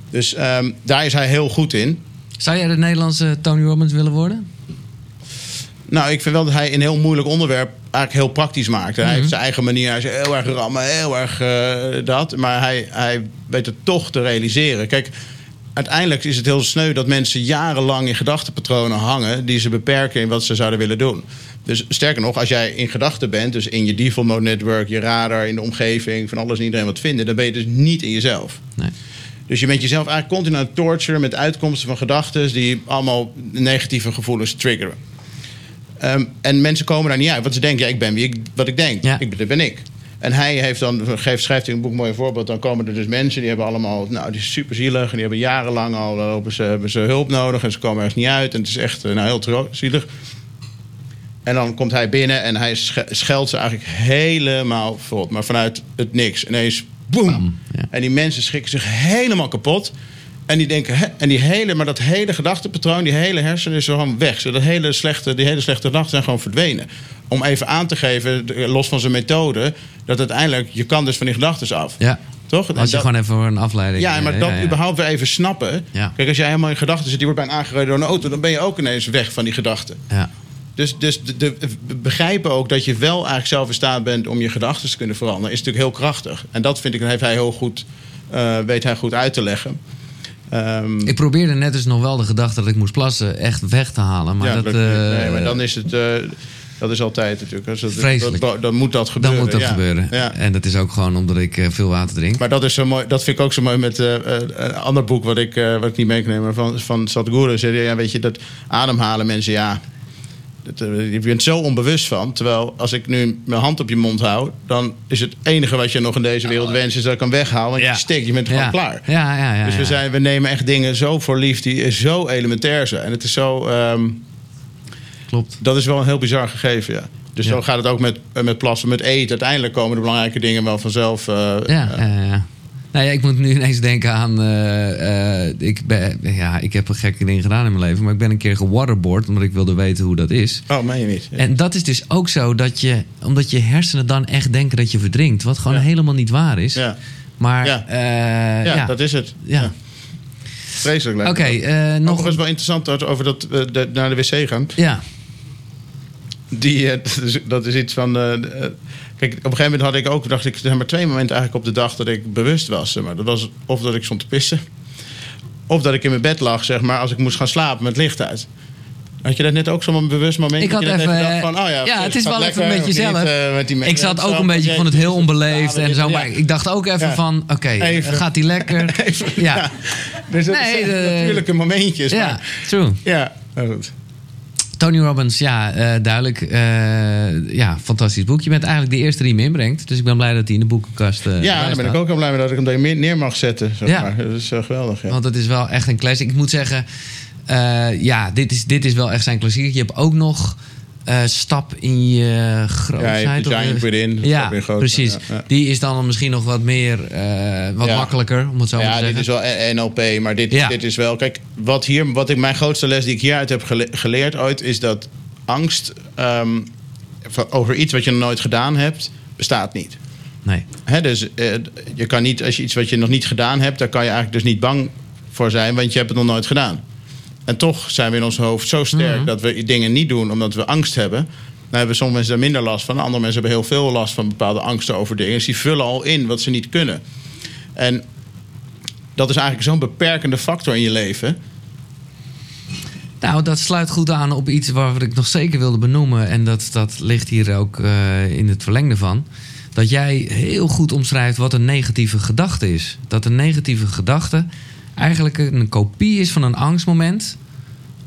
B: Dus ehm, daar is hij heel goed in.
A: Zou jij de Nederlandse Tony Robbins willen worden?
B: Nou, ik vind wel dat hij een heel moeilijk onderwerp eigenlijk heel praktisch maakt. Hij heeft zijn eigen manier. Hij is heel erg rammen, heel erg eh, dat. Maar hij, hij weet het toch te realiseren. Kijk, uiteindelijk is het heel sneu dat mensen jarenlang in gedachtenpatronen hangen... die ze beperken in wat ze zouden willen doen. Dus sterker nog, als jij in gedachten bent... dus in je default mode network, je radar, in de omgeving... van alles en iedereen wat vinden... dan ben je dus niet in jezelf.
A: Nee.
B: Dus je bent jezelf eigenlijk continu aan het torturen met uitkomsten van gedachten die allemaal negatieve gevoelens triggeren. Ehm, en mensen komen daar niet uit, want ze denken, ja, ik ben wie ik, wat ik denk.
A: Ja.
B: Ik, dat ben ik. En hij heeft dan, geeft, schrijft in een boek een mooi voorbeeld. Dan komen er dus mensen die hebben allemaal, nou, die is super zielig. En die hebben jarenlang al eh, hebben ze, hebben ze hulp nodig. En ze komen ergens niet uit. En het is echt eh, nou, heel zielig. En dan komt hij binnen en hij sch- scheldt ze eigenlijk helemaal verrot. Maar vanuit het niks. Ineens, boem.
A: Ja.
B: En die mensen schrikken zich helemaal kapot. En die denken, hè, en die hele, maar dat hele gedachtepatroon, die hele hersenen is gewoon weg. Dat hele slechte, die hele slechte gedachten zijn gewoon verdwenen. Om even aan te geven, los van zijn methode, dat uiteindelijk, je kan dus van die gedachten af.
A: Ja.
B: Toch?
A: Als je
B: dat-
A: gewoon even voor een afleiding...
B: ja, maar
A: eh,
B: dat
A: ja, ja.
B: überhaupt weer even snappen. Kijk, als jij helemaal in gedachten zit, die wordt bijna aangereden door een auto, dan ben je ook ineens weg van die gedachten.
A: Ja.
B: Dus, dus de, de- begrijpen ook dat je wel eigenlijk zelf in staat bent om je gedachten te kunnen veranderen, is natuurlijk heel krachtig. En dat vind ik, dat heeft hij heel goed, eh, weet hij goed uit te leggen. Ehm,
A: Ik probeerde net dus nog wel de gedachte dat ik moest plassen echt weg te halen. Maar
B: ja,
A: dat, eh,
B: nee, maar dan is het, eh, dat is altijd natuurlijk. Het-
A: Vreselijk.
B: dat- dan moet dat
A: dan
B: gebeuren.
A: moet dat
B: ja.
A: gebeuren.
B: Ja.
A: En dat is ook gewoon omdat ik eh, veel water drink.
B: Maar dat, is zo mooi, dat vind ik ook zo mooi met een ander boek wat ik, eh, wat ik niet mee kan nemen van, van Sadhguru. Zei, ja, weet je, dat ademhalen mensen, ja, dat, je bent zo onbewust van. Terwijl als ik nu mijn hand op je mond hou, dan is het enige wat je nog in deze wereld wenst, is dat ik hem weghaal. Want
A: Ja.
B: je stikt, je bent gewoon
A: ja.
B: klaar.
A: Ja, ja, ja.
B: dus we, zijn, we nemen echt dingen zo voor lief die zo elementair zijn. En het is zo, ehm,
A: Klopt.
B: dat is wel een heel bizar gegeven, ja. Dus zo gaat het ook met, eh, met plassen, met eten. Uiteindelijk komen de belangrijke dingen wel vanzelf. eh,
A: Ja, ja, ja. Nou ja, ik moet nu ineens denken aan. eh, eh, ik, ben, ja, ik heb een gekke ding gedaan in mijn leven. Maar ik ben een keer gewaterboard. Omdat ik wilde weten hoe dat is.
B: Oh, meen je niet? Ja.
A: En dat is dus ook zo dat je. Omdat je hersenen dan echt denken dat je verdrinkt. Wat gewoon
B: Ja.
A: helemaal niet waar is.
B: Ja.
A: Maar.
B: Ja.
A: eh,
B: Ja, dat is het.
A: Ja.
B: Vreselijk lijkt
A: Oké, eh, nog.
B: Overigens wel interessant over dat de- naar de wc gaan.
A: Ja,
B: Die, dat, is, dat is iets van. Eh, eh, kijk, op een gegeven moment had ik ook, dacht ik, er zijn maar twee momenten eigenlijk op de dag dat ik bewust was. Maar dat was of dat ik stond te pissen, of dat ik in mijn bed lag, zeg maar, als ik moest gaan slapen met licht uit. Had je dat net ook zo'n bewust moment?
A: Ik had
B: net
A: even,
B: dacht van, oh ja,
A: ja, het is wel even met jezelf.
B: niet, eh, met die
A: ik zat ook een beetje, ik vond het heel onbeleefd en zo.
B: ja.
A: Maar ik dacht ook even
B: Ja.
A: van: oké,
B: Even.
A: gaat die lekker?
B: Even,
A: ja.
B: Dus dat
A: Nee,
B: zijn
A: de-
B: natuurlijke momentjes.
A: ja,
B: maar-
A: true.
B: ja, maar goed.
A: Tony Robbins, ja, eh, duidelijk. eh, ja, fantastisch boek. Je bent eigenlijk de eerste die hem inbrengt. Dus ik ben blij dat hij in de boekenkast. eh,
B: Ja, daar ben ik ook heel blij mee dat ik hem daar neer mag zetten. Zeg
A: Ja.
B: maar. Dat is geweldig. Ja.
A: Want het is wel echt een classic. Ik moet zeggen, ja, dit is, dit is wel echt zijn klassieker. Je hebt ook nog eh, Stap in je
B: Ja,
A: grootheid.
B: je Giant
A: eh,
B: Within,
A: Ja,
B: in je grootheid,
A: precies.
B: ja, ja.
A: Die is dan misschien nog wat meer, eh, wat
B: Ja.
A: makkelijker, om het zo maar te
B: Ja,
A: zeggen.
B: dit is wel NLP, maar dit,
A: Ja.
B: dit is wel... Kijk, wat hier, wat ik, mijn grootste les die ik hieruit heb gele- geleerd ooit... is dat angst van- over iets wat je nog nooit gedaan hebt, bestaat niet.
A: Nee.
B: Hè, dus eh, je kan niet, als je iets wat je nog niet gedaan hebt... daar kan je eigenlijk dus niet bang voor zijn, want je hebt het nog nooit gedaan. En toch zijn we in ons hoofd zo sterk
A: Mhm.
B: dat we dingen niet doen omdat we angst hebben. Dan hebben sommige mensen daar minder last van. Andere mensen hebben heel veel last van bepaalde angsten over dingen. Dus die vullen al in wat ze niet kunnen. En dat is eigenlijk zo'n beperkende factor in je leven.
A: Nou, dat sluit goed aan op iets waar ik nog zeker wilde benoemen. En dat, dat ligt hier ook eh, in het verlengde van. Dat jij heel goed omschrijft wat een negatieve gedachte is. Dat een negatieve gedachte eigenlijk een kopie is van een angstmoment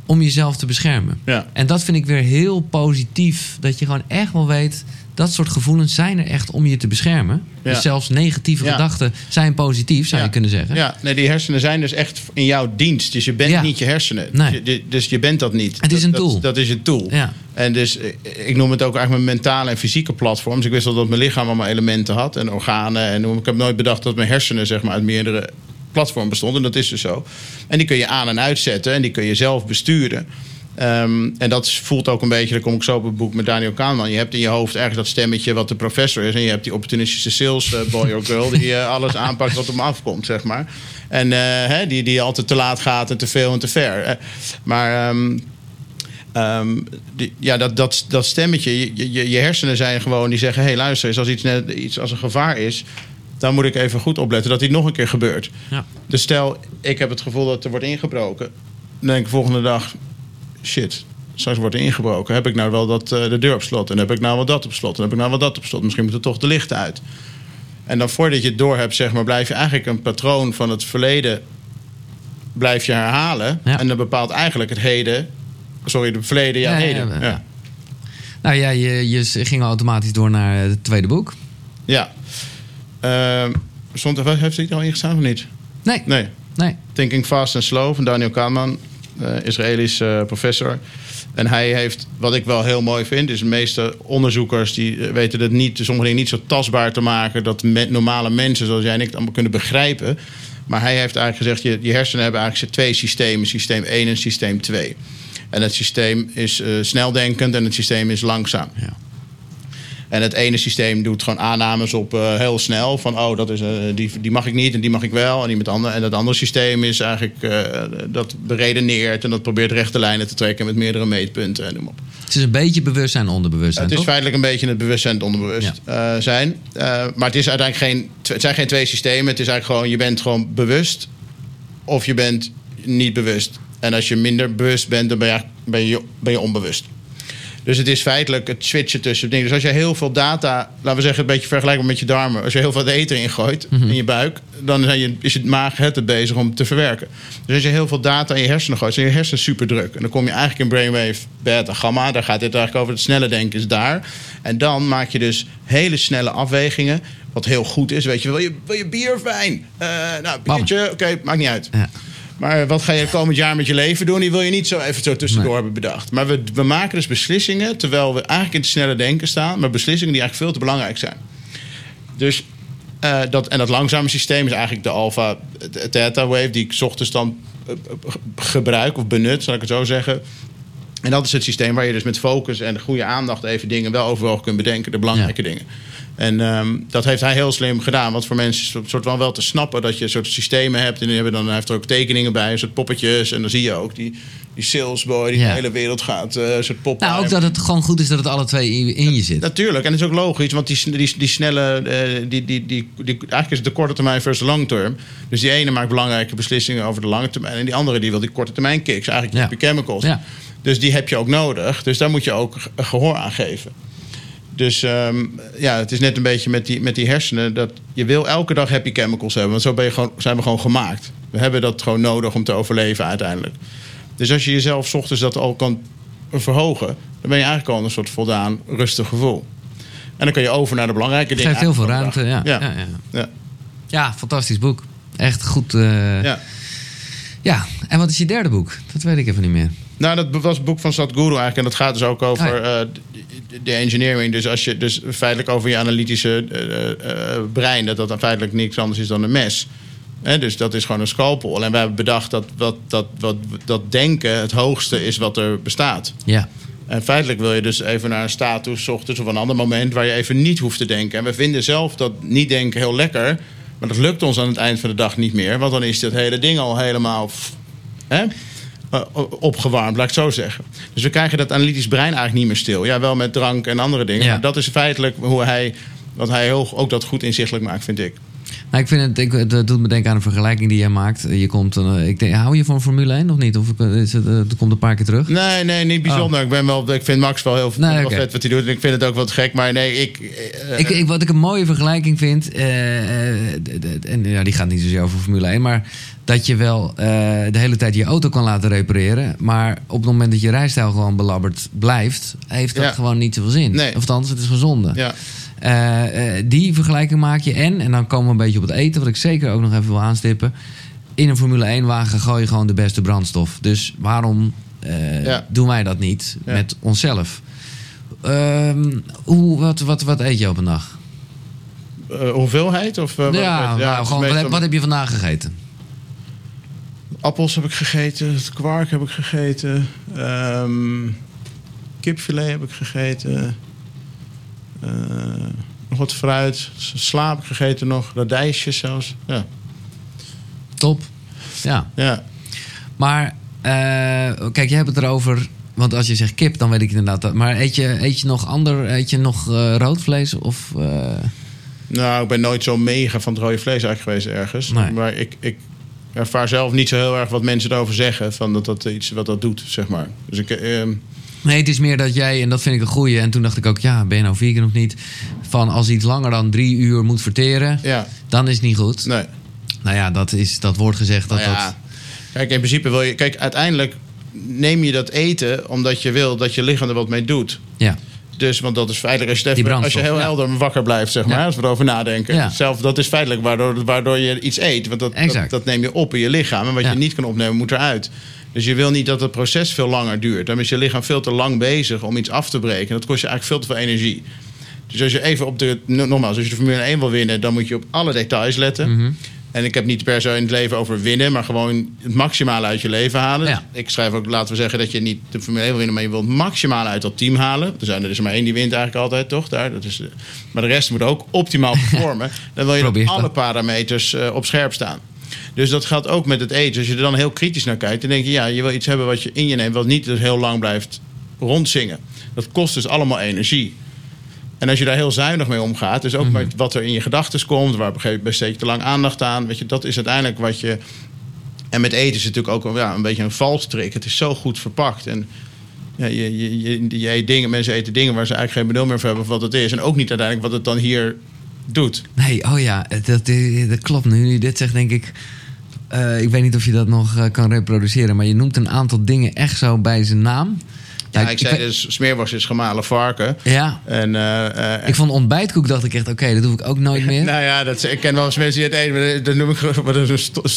A: om jezelf te beschermen.
B: Ja.
A: En dat vind ik weer heel positief. Dat je gewoon echt wel weet. Dat soort gevoelens zijn er echt om je te beschermen.
B: Ja.
A: Dus zelfs negatieve
B: Ja.
A: gedachten zijn positief, zou je kunnen zeggen.
B: Ja, nee, die hersenen zijn dus echt in jouw dienst. Dus je bent niet je hersenen.
A: Nee.
B: Dus, je, dus je bent dat niet.
A: Het is een tool.
B: Dat, is een tool.
A: Ja.
B: En dus eh, ik noem het ook eigenlijk mijn mentale en fysieke platform. Dus ik wist al dat mijn lichaam allemaal elementen had en organen. En ik heb nooit bedacht dat mijn hersenen zeg maar, uit meerdere platform bestond. En dat is dus zo. En die kun je aan en uitzetten en die kun je zelf besturen. Ehm, en dat voelt ook een beetje, daar kom ik zo op het boek met Daniel Kahneman. Je hebt in je hoofd ergens dat stemmetje wat de professor is. En je hebt die opportunistische sales eh, boy or girl die uh, alles aanpakt wat op hem afkomt, zeg maar. En uh, hè, die, die altijd te laat gaat en te veel en te ver. maar um, um, die, ja, dat, dat, dat stemmetje, je, je, je, hersenen zijn gewoon, die zeggen: hé, hey, luister, als iets, net, iets als een gevaar is, dan moet ik even goed opletten dat dit nog een keer gebeurt. Ja. Dus stel, ik heb het gevoel dat er wordt ingebroken. Dan denk ik volgende dag: shit, straks wordt er ingebroken. Heb ik nou wel dat, uh, de deur op slot? En heb ik nou wel dat op slot? En heb ik nou wel dat op slot? Misschien moeten toch de lichten uit. En dan voordat je het door hebt, zeg maar, blijf je eigenlijk een patroon van het verleden blijf je herhalen. Ja. En dan bepaalt eigenlijk het heden Sorry, de verleden, ja, ja heden. Ja,
A: Nou ja, je, je ging automatisch door naar het tweede boek.
B: Ja. Uh, stond er, heeft hij er al ingestaan of niet?
A: Nee.
B: Nee.
A: nee.
B: Thinking Fast and Slow van Daniel Kahneman, uh, Israëlisch uh, professor. En hij heeft, wat ik wel heel mooi vind, is de meeste onderzoekers die weten het niet, sommige dingen niet zo tastbaar te maken dat met normale mensen zoals jij en ik het allemaal kunnen begrijpen. Maar hij heeft eigenlijk gezegd, je, je hersenen hebben eigenlijk twee systemen, systeem 1 en systeem 2. En het systeem is uh, sneldenkend en het systeem is langzaam. Ja. En het ene systeem doet gewoon aannames op uh, heel snel. Van oh, dat is, uh, die, die mag ik niet en die mag ik wel. En, die met andere, en dat andere systeem is eigenlijk uh, dat beredeneert en dat probeert rechte lijnen te trekken met meerdere meetpunten en noem op.
A: Het is een beetje bewustzijn onderbewustzijn.
B: het
A: is
B: feitelijk een beetje het bewustzijn onderbewustzijn. Ja. maar het is uiteindelijk geen, het zijn geen twee systemen. Het is eigenlijk gewoon, je bent gewoon bewust of je bent niet bewust. En als je minder bewust bent, dan ben je, ben je, ben je onbewust. Dus het is feitelijk het switchen tussen dingen. Dus als je heel veel data, laten we zeggen, een beetje vergelijkbaar met je darmen. Als je heel veel eten ingooit mm -hmm. in je buik, dan zijn je, is het maag het bezig om te verwerken. Dus als je heel veel data in je hersenen gooit, zijn je hersenen super druk. En dan kom je eigenlijk in brainwave beta, gamma. Daar gaat dit eigenlijk over. Het snelle denken is daar. En dan maak je dus hele snelle afwegingen. Wat heel goed is. Weet je, wil je, wil je bier fijn? Uh, nou, biertje, oké, okay, maakt niet uit. Ja. Maar wat ga je komend jaar met je leven doen? Die wil je niet zo even zo tussendoor nee. hebben bedacht. Maar we, we maken dus beslissingen terwijl we eigenlijk in het snelle denken staan. Maar beslissingen die eigenlijk veel te belangrijk zijn. Dus uh, dat, en dat langzame systeem is eigenlijk de alpha theta wave die ik ochtends dan uh, gebruik of benut, zal ik het zo zeggen. En dat is het systeem waar je dus met focus en goede aandacht even dingen wel overal kunt bedenken, de belangrijke ja. dingen. En um, dat heeft hij heel slim gedaan. Want voor mensen is het soort van wel te snappen dat je een soort systemen hebt. En die hebben dan, hij heeft er ook tekeningen bij, een soort poppetjes. En dan zie je ook die, die salesboy die ja. de hele wereld gaat. Uh, een soort poppen.
A: Nou, ook dat het gewoon goed is dat het alle twee in je zit.
B: Natuurlijk, en dat is ook logisch. Want die, die, die snelle, uh, die, die, die, die, eigenlijk is het de korte termijn versus de lange term. Dus die ene maakt belangrijke beslissingen over de lange termijn. En die andere die wil die korte termijn kicks. Eigenlijk ja. chemicals. Ja. Dus die heb je ook nodig. Dus daar moet je ook gehoor aan geven. Dus um, ja, het is net een beetje met die, met die hersenen. Dat je wil elke dag happy chemicals hebben. Want zo ben je gewoon, zijn we gewoon gemaakt. We hebben dat gewoon nodig om te overleven uiteindelijk. Dus als je jezelf 's ochtends dat al kan verhogen... dan ben je eigenlijk al een soort voldaan rustig gevoel. En dan kan je over naar de belangrijke dingen.
A: Het geeft heel veel ruimte, ja. Ja. Ja, ja. ja. ja. fantastisch boek. Echt goed. Uh... Ja. ja, en wat is je derde boek? Dat weet ik even niet meer.
B: Nou, dat was het boek van Sadhguru eigenlijk. En dat gaat dus ook over oh, uh, de engineering. Dus als je dus feitelijk over je analytische uh, uh, brein... dat dat feitelijk niks anders is dan een mes. He, dus dat is gewoon een scalpel. En we hebben bedacht dat, dat, dat, dat, dat denken het hoogste is wat er bestaat.
A: Ja.
B: En feitelijk wil je dus even naar een status, ochtends of een ander moment... waar je even niet hoeft te denken. En we vinden zelf dat niet denken heel lekker... maar dat lukt ons aan het eind van de dag niet meer. Want dan is dat hele ding al helemaal... Hè? Opgewarmd, laat ik het zo zeggen. Dus we krijgen dat analytisch brein eigenlijk niet meer stil. Ja, wel met drank en andere dingen. Ja. Maar dat is feitelijk hoe hij, wat hij heel, ook dat goed inzichtelijk maakt, vind ik.
A: Nou, ik vind het, ik, het doet me denken aan een vergelijking die jij maakt. Je komt, uh, ik denk, hou je van Formule 1 of niet? Of is het, uh, het komt een paar keer terug?
B: Nee, nee, niet bijzonder. Oh. Ik, ben wel, ik vind Max wel heel nee, wel okay. vet wat hij doet. En ik vind het ook wat gek, maar nee, ik...
A: Uh, ik, ik wat ik een mooie vergelijking vind, en ja, die gaat niet zozeer over Formule 1, maar dat je wel de hele tijd je auto kan laten repareren. Maar op het moment dat je rijstijl gewoon belabberd blijft, heeft dat ja. gewoon niet zoveel zin.
B: Nee.
A: Of althans, het is gezonde.
B: Ja.
A: Die vergelijking maak je. En, en dan komen we een beetje op het eten, wat ik zeker ook nog even wil aanstippen. In een Formule 1 wagen gooi je gewoon de beste brandstof. Dus waarom uh, ja. doen wij dat niet ja. met onszelf? Ehm, hoe, wat, wat, wat eet je op een dag?
B: hoeveelheid? Of,
A: ja, wat, ja nou, gewoon, wat, heb, wat heb je vandaag gegeten?
B: Appels heb ik gegeten, kwark heb ik gegeten, ehm, kipfilet heb ik gegeten, eh, nog wat fruit, sla heb ik gegeten nog, radijsjes zelfs. Ja,
A: Top. Ja.
B: ja.
A: Maar eh, kijk, je hebt het erover. Want als je zegt kip, dan weet ik inderdaad dat. Maar eet je, eet je nog ander? Eet je nog eh, rood vlees? Of, eh,
B: Nou, ik ben nooit zo mega van het rode vlees eigenlijk geweest ergens.
A: Nee.
B: Maar ik, ik ervaar zelf niet zo heel erg wat mensen erover zeggen. Van dat dat iets wat dat doet, zeg maar. Dus ik, ehm,
A: Nee, het is meer dat jij, en dat vind ik een goeie. En toen dacht ik ook, ja, ben je nou vegan of niet? Van als iets langer dan drie uur moet verteren,
B: ja,
A: dan is het niet goed.
B: nee.
A: Nou ja, dat, is, dat wordt gezegd dat
B: Nou ja,
A: dat...
B: Kijk, in principe wil je... Kijk, uiteindelijk neem je dat eten omdat je wil dat je lichaam er wat mee doet.
A: Ja,
B: Dus, want dat is feitelijk, als je, even- als je heel
A: ja.
B: helder wakker blijft, zeg maar,
A: Ja.
B: als we erover nadenken.
A: Ja.
B: Zelf, dat is feitelijk waardoor, waardoor je iets eet. Want dat, dat, dat neem je op in je lichaam. En wat je niet kan opnemen, moet eruit. Dus je wil niet dat het proces veel langer duurt. Dan is je lichaam veel te lang bezig om iets af te breken. Dat kost je eigenlijk veel te veel energie. Dus als je even op de. no- Nogmaals, als je de Formule 1 wil winnen, dan moet je op alle details letten.
A: Mhm.
B: En ik heb niet per se in het leven over winnen, maar gewoon het maximale uit je leven halen.
A: Ja.
B: Ik schrijf ook, laten we zeggen, dat je niet de Formule 1 wil winnen, maar je wilt het maximale uit dat team halen. Er, zijn er is er maar één die wint eigenlijk altijd, toch? Daar, dat is, eh, maar de rest moet ook optimaal performen. Dan wil je
A: het
B: alle parameters eh, op scherp staan. Dus dat geldt ook met het eten. Als je er dan heel kritisch naar kijkt, dan denk je, ja, je wil iets hebben wat je in je neemt, wat niet dus heel lang blijft rondzingen. Dat kost dus allemaal energie. En als je daar heel zuinig mee omgaat, dus ook met wat er in je gedachten komt, waar op een gegeven moment besteed je te lang aandacht aan, weet je, dat is uiteindelijk wat je. En met eten is het natuurlijk ook een- ja, een beetje een valstrik. Het is zo goed verpakt. En ja, je, je, je, je eet dingen, mensen eten dingen waar ze eigenlijk geen benul meer voor hebben van wat het is. En ook niet uiteindelijk wat het dan hier doet.
A: Nee, oh ja, dat, dat klopt. Nu je dit zegt, denk ik... eh, ik weet niet of je dat nog eh, kan reproduceren... maar je noemt een aantal dingen echt zo bij zijn naam.
B: Ja, ik, zei dus, smeerworst is gemalen varken.
A: Ja,
B: En, eh, eh,
A: ik vond ontbijtkoek, dacht ik echt... oké, dat hoef ik ook nooit meer.
B: Nou ja, dat, ik ken wel eens mensen die het eten. maar Dat noem ik wat is een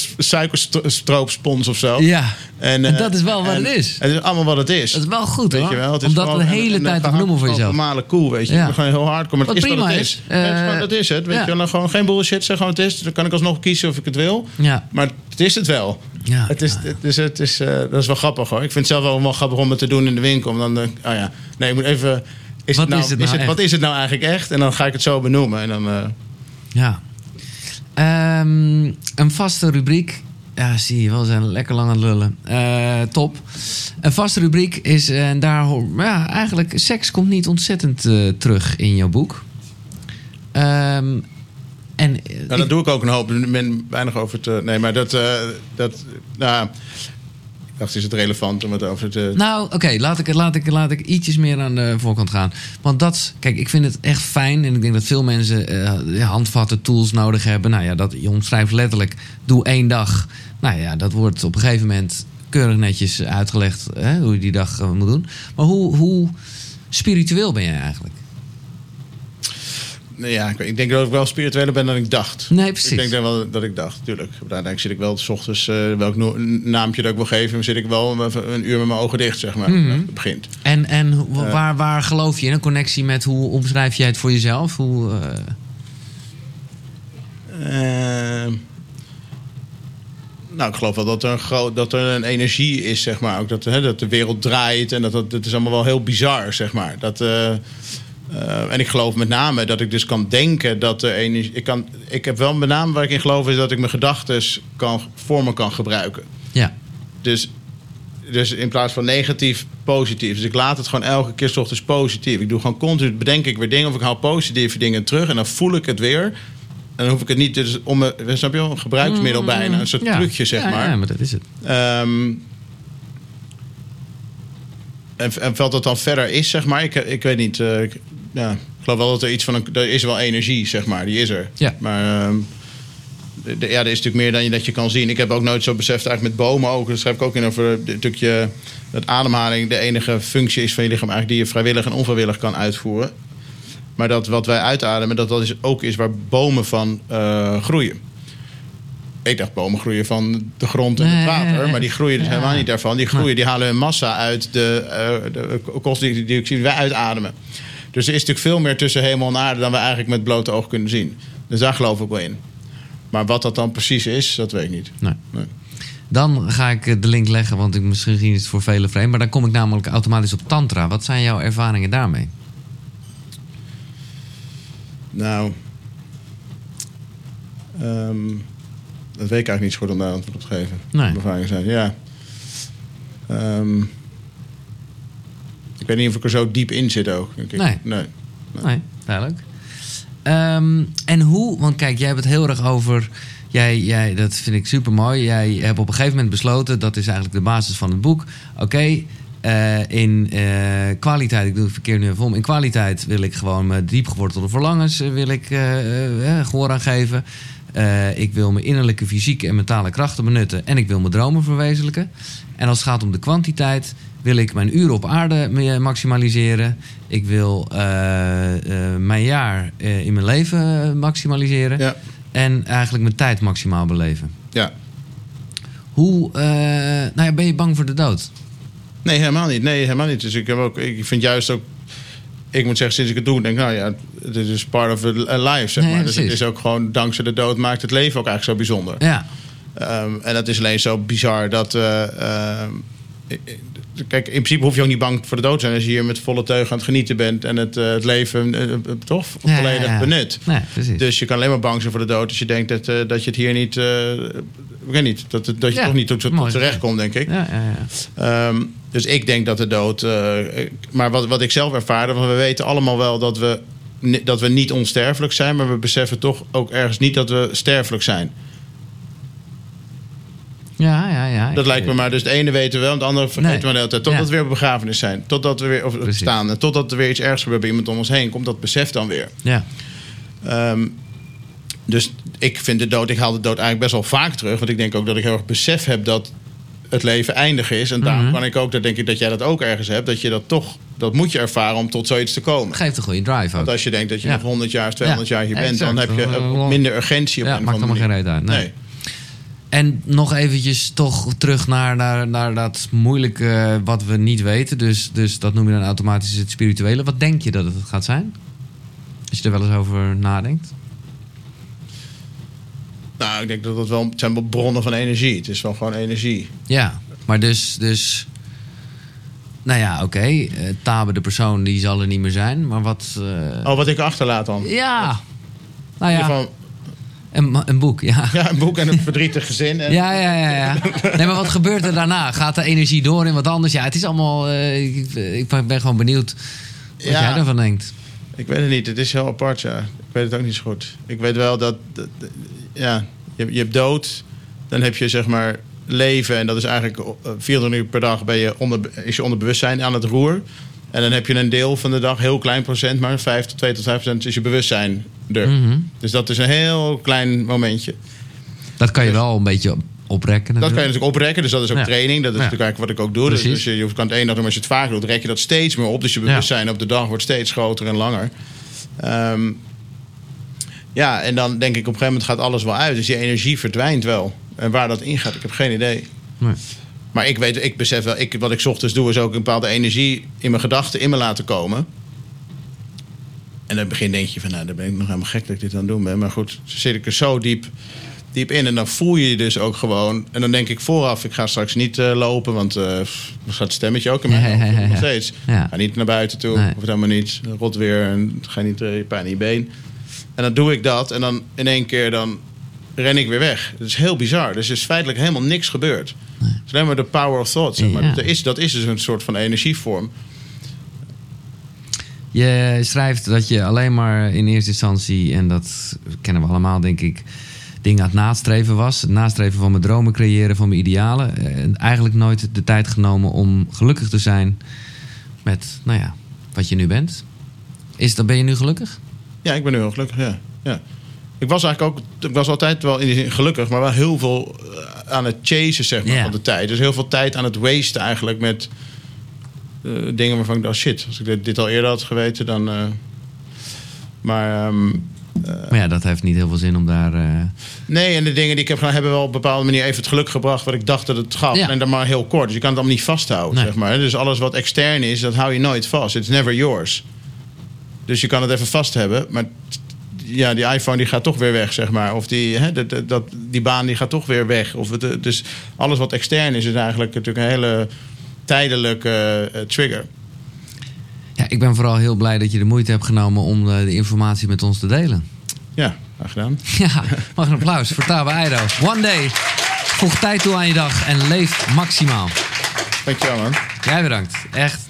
B: suikerstroopspons of zo.
A: Ja,
B: En,
A: En
B: eh,
A: dat is wel wat
B: en
A: het is.
B: Het is allemaal wat het is.
A: dat is wel goed
B: Weet
A: hoor.
B: je wel? Het is
A: Om dat
B: gewoon
A: de
B: een-
A: hele tijd te benoemen voor jezelf.
B: normale koe, weet je.
A: Ja.
B: Gewoon heel hardcore, maar het
A: Wat
B: is wat
A: prima
B: het
A: is.
B: is. Ja, het is dat is het, weet
A: ja.
B: je. Dan gewoon geen bullshit, zeg gewoon het is. Dan kan ik alsnog kiezen of ik het wil.
A: Ja,
B: Maar het is het wel.
A: Ja.
B: Het is, is, het is, eh, dat is wel grappig hoor. Ik vind het zelf wel, wel grappig om het te doen in de winkel. Om dan, oh ja, nee, ik moet even... Is
A: Wat
B: het nou,
A: is het nou
B: wat is het nou eigenlijk echt? En dan ga ik het zo benoemen. En dan, eh,
A: Ja. Ehm, een vaste rubriek. Ja, zie je wel, we zijn lekker lang aan het lullen. Eh, top. Een vaste rubriek is, en daar hoor... Ja, eigenlijk, seks komt niet ontzettend terug in jouw boek. Ehm, en... eh,
B: Nou, dat doe ik ook een hoop. Ik ben weinig over te. Nee, maar dat. eh, dat nou, ik dacht, is het relevant om het over te.
A: Nou, oké, laat, ik, laat, ik, laat ik ietsjes meer aan de voorkant gaan. Want dat, kijk, ik vind het echt fijn. En ik denk dat veel mensen eh, handvatten, tools nodig hebben. Nou ja, dat, je omschrijft letterlijk, doe één dag. Nou ja, dat wordt op een gegeven moment keurig netjes uitgelegd hè, hoe je die dag moet doen. Maar hoe, hoe spiritueel ben jij eigenlijk?
B: Ja, ik, denk dat ik wel spiritueler ben dan ik dacht.
A: Nee, precies.
B: Ik denk dan wel dat ik dacht, tuurlijk. Uiteindelijk zit ik wel s ochtends, eh, welk no- naampje dat ik wil geven, zit ik wel een, een uur met mijn ogen dicht, zeg maar.
A: Mhm.
B: Het begint.
A: En, en hoe- waar, waar geloof je in? Een connectie met hoe omschrijf jij het voor jezelf? Hoe, eh,
B: Ehm, nou, ik geloof wel dat er een, groot, dat er een energie is, zeg maar. Ook dat, hè, dat de wereld draait en dat, dat, dat is allemaal wel heel bizar, zeg maar. Dat, eh, eh, en ik geloof met name dat ik dus kan denken dat er energie... Ik, kan, ik heb wel met name waar ik in geloof is dat ik mijn gedachten kan, voor me kan gebruiken.
A: ja,
B: Dus, dus in plaats van negatief, positief. Dus ik laat het gewoon elke keer 's ochtends positief. Ik doe gewoon continu, bedenk ik weer dingen of ik haal positieve dingen terug en dan voel ik het weer. En dan hoef ik het niet, dus om snap je wel, een gebruiksmiddel bijna, een soort
A: Mm, Ja.
B: trucje zeg
A: Ja,
B: maar.
A: Ja, maar dat is het.
B: Ehm, en, en wat dat dan verder is, zeg maar, ik, ik weet niet. eh, ja, ik geloof wel dat er iets van een. Er is wel energie, zeg maar, die is er.
A: Ja.
B: Maar ehm, de- de- ja, er is natuurlijk meer dan je dat je kan zien. Ik heb ook nooit zo beseft, eigenlijk met bomen ook. Dat schrijf ik ook in over het stukje dat ademhaling de enige functie is van je lichaam eigenlijk die je vrijwillig en onvrijwillig kan uitvoeren. Maar dat wat wij uitademen, dat dat is ook is waar bomen van eh, groeien. Ik dacht bomen groeien van de grond en het water. Maar die groeien dus
A: Ja.
B: helemaal niet daarvan. Die groeien, die halen hun massa uit de, eh de koolstofdioxide die wij uitademen. Dus er is natuurlijk veel meer tussen hemel en aarde dan we eigenlijk met blote oog kunnen zien. Dus daar geloof ik wel in. Maar wat dat dan precies is, dat weet ik niet.
A: Nee.
B: Nee.
A: Dan ga ik eh, de link leggen, want ik, misschien is het voor velen vreemd. Maar dan kom ik namelijk automatisch op Tantra. Wat zijn jouw ervaringen daarmee?
B: Nou, ehm, dat weet ik eigenlijk niet zo goed om daar antwoord op te geven.
A: Nee.
B: Mijn ervaringen zijn, ja. Ehm, ik weet niet of ik er zo diep in zit ook.
A: Nee.
B: nee.
A: Nee, duidelijk. Ehm, en hoe, want kijk, jij hebt het heel erg over. Jij, jij, dat vind ik super mooi. Jij hebt op een gegeven moment besloten, dat is eigenlijk de basis van het boek. Oké, eh, in eh, kwaliteit, ik doe het verkeer nu even om. In kwaliteit wil ik gewoon mijn diepgewortelde verlangens eh, wil ik, eh, eh, gehoor aan geven. Ik wil mijn innerlijke fysieke en mentale krachten benutten. En ik wil mijn dromen verwezenlijken. En als het gaat om de kwantiteit, wil ik mijn uren op aarde me- maximaliseren. Ik wil eh, eh, mijn jaar eh, in mijn leven maximaliseren.
B: Ja,
A: En eigenlijk mijn tijd maximaal beleven.
B: ja.
A: Hoe, eh, nou ja, ben je bang voor de dood?
B: Nee, helemaal niet. Nee, helemaal niet. Dus ik, heb ook, ik vind juist ook... Ik moet zeggen, sinds ik het doe, denk ik... Nou ja, het is part of a life, zeg
A: Nee,
B: maar. Dus het is ook gewoon... Dankzij de dood maakt het leven ook eigenlijk zo bijzonder.
A: Ja,
B: Ehm, en dat is alleen zo bizar dat... eh, ehm, kijk, in principe hoef je ook niet bang voor de dood te zijn... als je hier met volle teugen aan het genieten bent... en het, eh, het leven eh, eh, toch
A: Ja,
B: volledig
A: ja, ja.
B: benut. Dus je kan alleen maar bang zijn voor de dood... als je denkt dat, dat je het hier niet... ik weet niet, dat, je toch niet tot, tot terecht komt, denk ik.
A: ja, ja, ja.
B: Ehm, dus ik denk dat de dood. maar wat, wat ik zelf ervaarde, want we weten allemaal wel dat we, dat we niet onsterfelijk zijn, maar we beseffen toch ook ergens niet dat we sterfelijk zijn.
A: Ja, ja, ja.
B: Dat lijkt me maar. Dus het ene weten we wel, en het andere vergeten
A: Nee.
B: we de hele tijd. Totdat
A: Ja.
B: we weer op begrafenis zijn. Totdat we weer of
A: Precies.
B: staan. En totdat er weer iets ergs gebeurt bij iemand om ons heen. Komt dat besef dan weer.
A: Ja,
B: Ehm, dus ik vind de dood, ik haal de dood eigenlijk best wel vaak terug. Want ik denk ook dat ik heel erg besef heb dat het leven eindig is. En daarom
A: Mhm.
B: kan ik ook, dat denk ik dat jij dat ook ergens hebt. Dat je dat toch, dat moet je ervaren om tot zoiets te komen.
A: geeft een goede drive ook.
B: Want als je denkt dat je
A: Ja.
B: nog 100 jaar of 200
A: Ja,
B: jaar hier bent, dan heb je minder urgentie op
A: ja,
B: een
A: maakt allemaal geen reet uit. Nee. En nog eventjes toch terug naar, naar, naar dat moeilijke wat we niet weten. Dus, dus dat noem je dan automatisch het spirituele. Wat denk je dat het gaat zijn? Als je er wel eens over nadenkt.
B: Nou, ik denk dat dat wel het zijn wel bronnen van energie. Het is wel gewoon energie.
A: Ja, maar dus... dus nou ja, oké. eh, Tabe, de persoon, die zal er niet meer zijn. Maar wat... eh,
B: Oh, wat ik achterlaat dan.
A: Ja. Nou
B: In
A: ja,
B: ieder geval,
A: een, een boek, ja.
B: ja, een boek en een verdrietig gezin. En,
A: Ja, ja, ja, ja. Nee, maar wat gebeurt er daarna? Gaat de energie door in wat anders? Ja, het is allemaal... eh, ik, ik ben gewoon benieuwd wat
B: Ja.
A: jij ervan denkt.
B: Ik weet het niet. Het is heel apart, ja. Ik weet het ook niet zo goed. Ik weet wel dat... ja, je, je hebt dood. Dan heb je zeg maar leven. En dat is eigenlijk eh, 24 uur per dag ben je onder, is je onder bewustzijn aan het roer. En dan heb je een deel van de dag, heel klein procent, maar 5 tot 2 tot 5 procent is je bewustzijn
A: Mhm.
B: Dus dat is een heel klein momentje.
A: Dat kan je wel een beetje oprekken.
B: Dat kan je
A: natuurlijk.
B: oprekken, dus dat is ook
A: Ja.
B: training. Dat is
A: Ja.
B: natuurlijk eigenlijk wat ik ook doe. Dus,
A: Precies.
B: dus je, je kan het één dag doen, maar als je het vaak doet, rek je dat steeds meer op. Dus je bewustzijn op de dag wordt steeds groter en langer. Ehm, ja, en dan denk ik op een gegeven moment gaat alles wel uit. Dus die energie verdwijnt wel. En waar dat ingaat, ik heb geen idee.
A: Nee.
B: Maar ik weet, ik besef wel, ik, wat ik 's ochtends doe, is ook een bepaalde energie in mijn gedachten in me laten komen. En in het begin denk je van, nou, dan ben ik nog helemaal gek dat ik dit aan het doen ben. Maar goed, zit ik er zo diep, diep in. En dan voel je je dus ook gewoon. En dan denk ik vooraf, ik ga straks niet eh, lopen, want eh dan gaat het stemmetje ook in mijn
A: Ja, ja, ja,
B: nog steeds. Ga niet naar buiten toe,
A: Nee.
B: of helemaal niet. Rot weer en ga niet eh, pijn in je been. En dan doe ik dat en dan in één keer dan ren ik weer weg. Dat is heel bizar. Dus er is feitelijk helemaal niks gebeurd. Het is alleen maar de power of thought. Zeg maar. Dat, is, dat is dus een soort van energievorm.
A: Je schrijft dat je alleen maar in eerste instantie, en dat kennen we allemaal denk ik, dingen aan het nastreven was. Het nastreven van mijn dromen creëren, van mijn idealen. En eigenlijk nooit de tijd genomen om gelukkig te zijn met, nou ja, wat je nu bent. Is, dan ben je nu gelukkig?
B: Ja, ik ben nu heel gelukkig, ja. ja. Ik was eigenlijk ook, ik was altijd wel in die zin gelukkig, maar wel heel veel eh, aan het chasen, zeg maar, van de tijd. Dus heel veel tijd aan het wasten eigenlijk met dingen waarvan ik dacht, shit, als ik dit, dit al eerder had geweten, dan... eh, maar ehm,
A: Maar ja, dat heeft niet heel veel zin om daar... eh,
B: nee, en de dingen die ik heb gedaan, hebben wel op een bepaalde manier even het geluk gebracht wat ik dacht dat het gaf.
A: Ja.
B: En dan maar heel kort. Dus je kan het allemaal niet vasthouden,
A: Nee.
B: zeg maar. Dus alles wat extern is, dat hou je nooit vast. It's never yours. Dus je kan het even vast hebben, maar ja, die iPhone die gaat toch weer weg, zeg maar. Of die, hè, dat, die baan die gaat toch weer weg. Of het, eh, dus alles wat extern is, is eigenlijk natuurlijk een hele tijdelijke eh, trigger.
A: Ja, ik ben vooral heel blij dat je de moeite hebt genomen om eh, de informatie met ons te delen.
B: Ja, graag gedaan.
A: Ja, mag een applaus voor Tabe Eido. One day. Voeg tijd toe aan je dag en leef maximaal.
B: Dankjewel, man.
A: Jij bedankt. Echt top.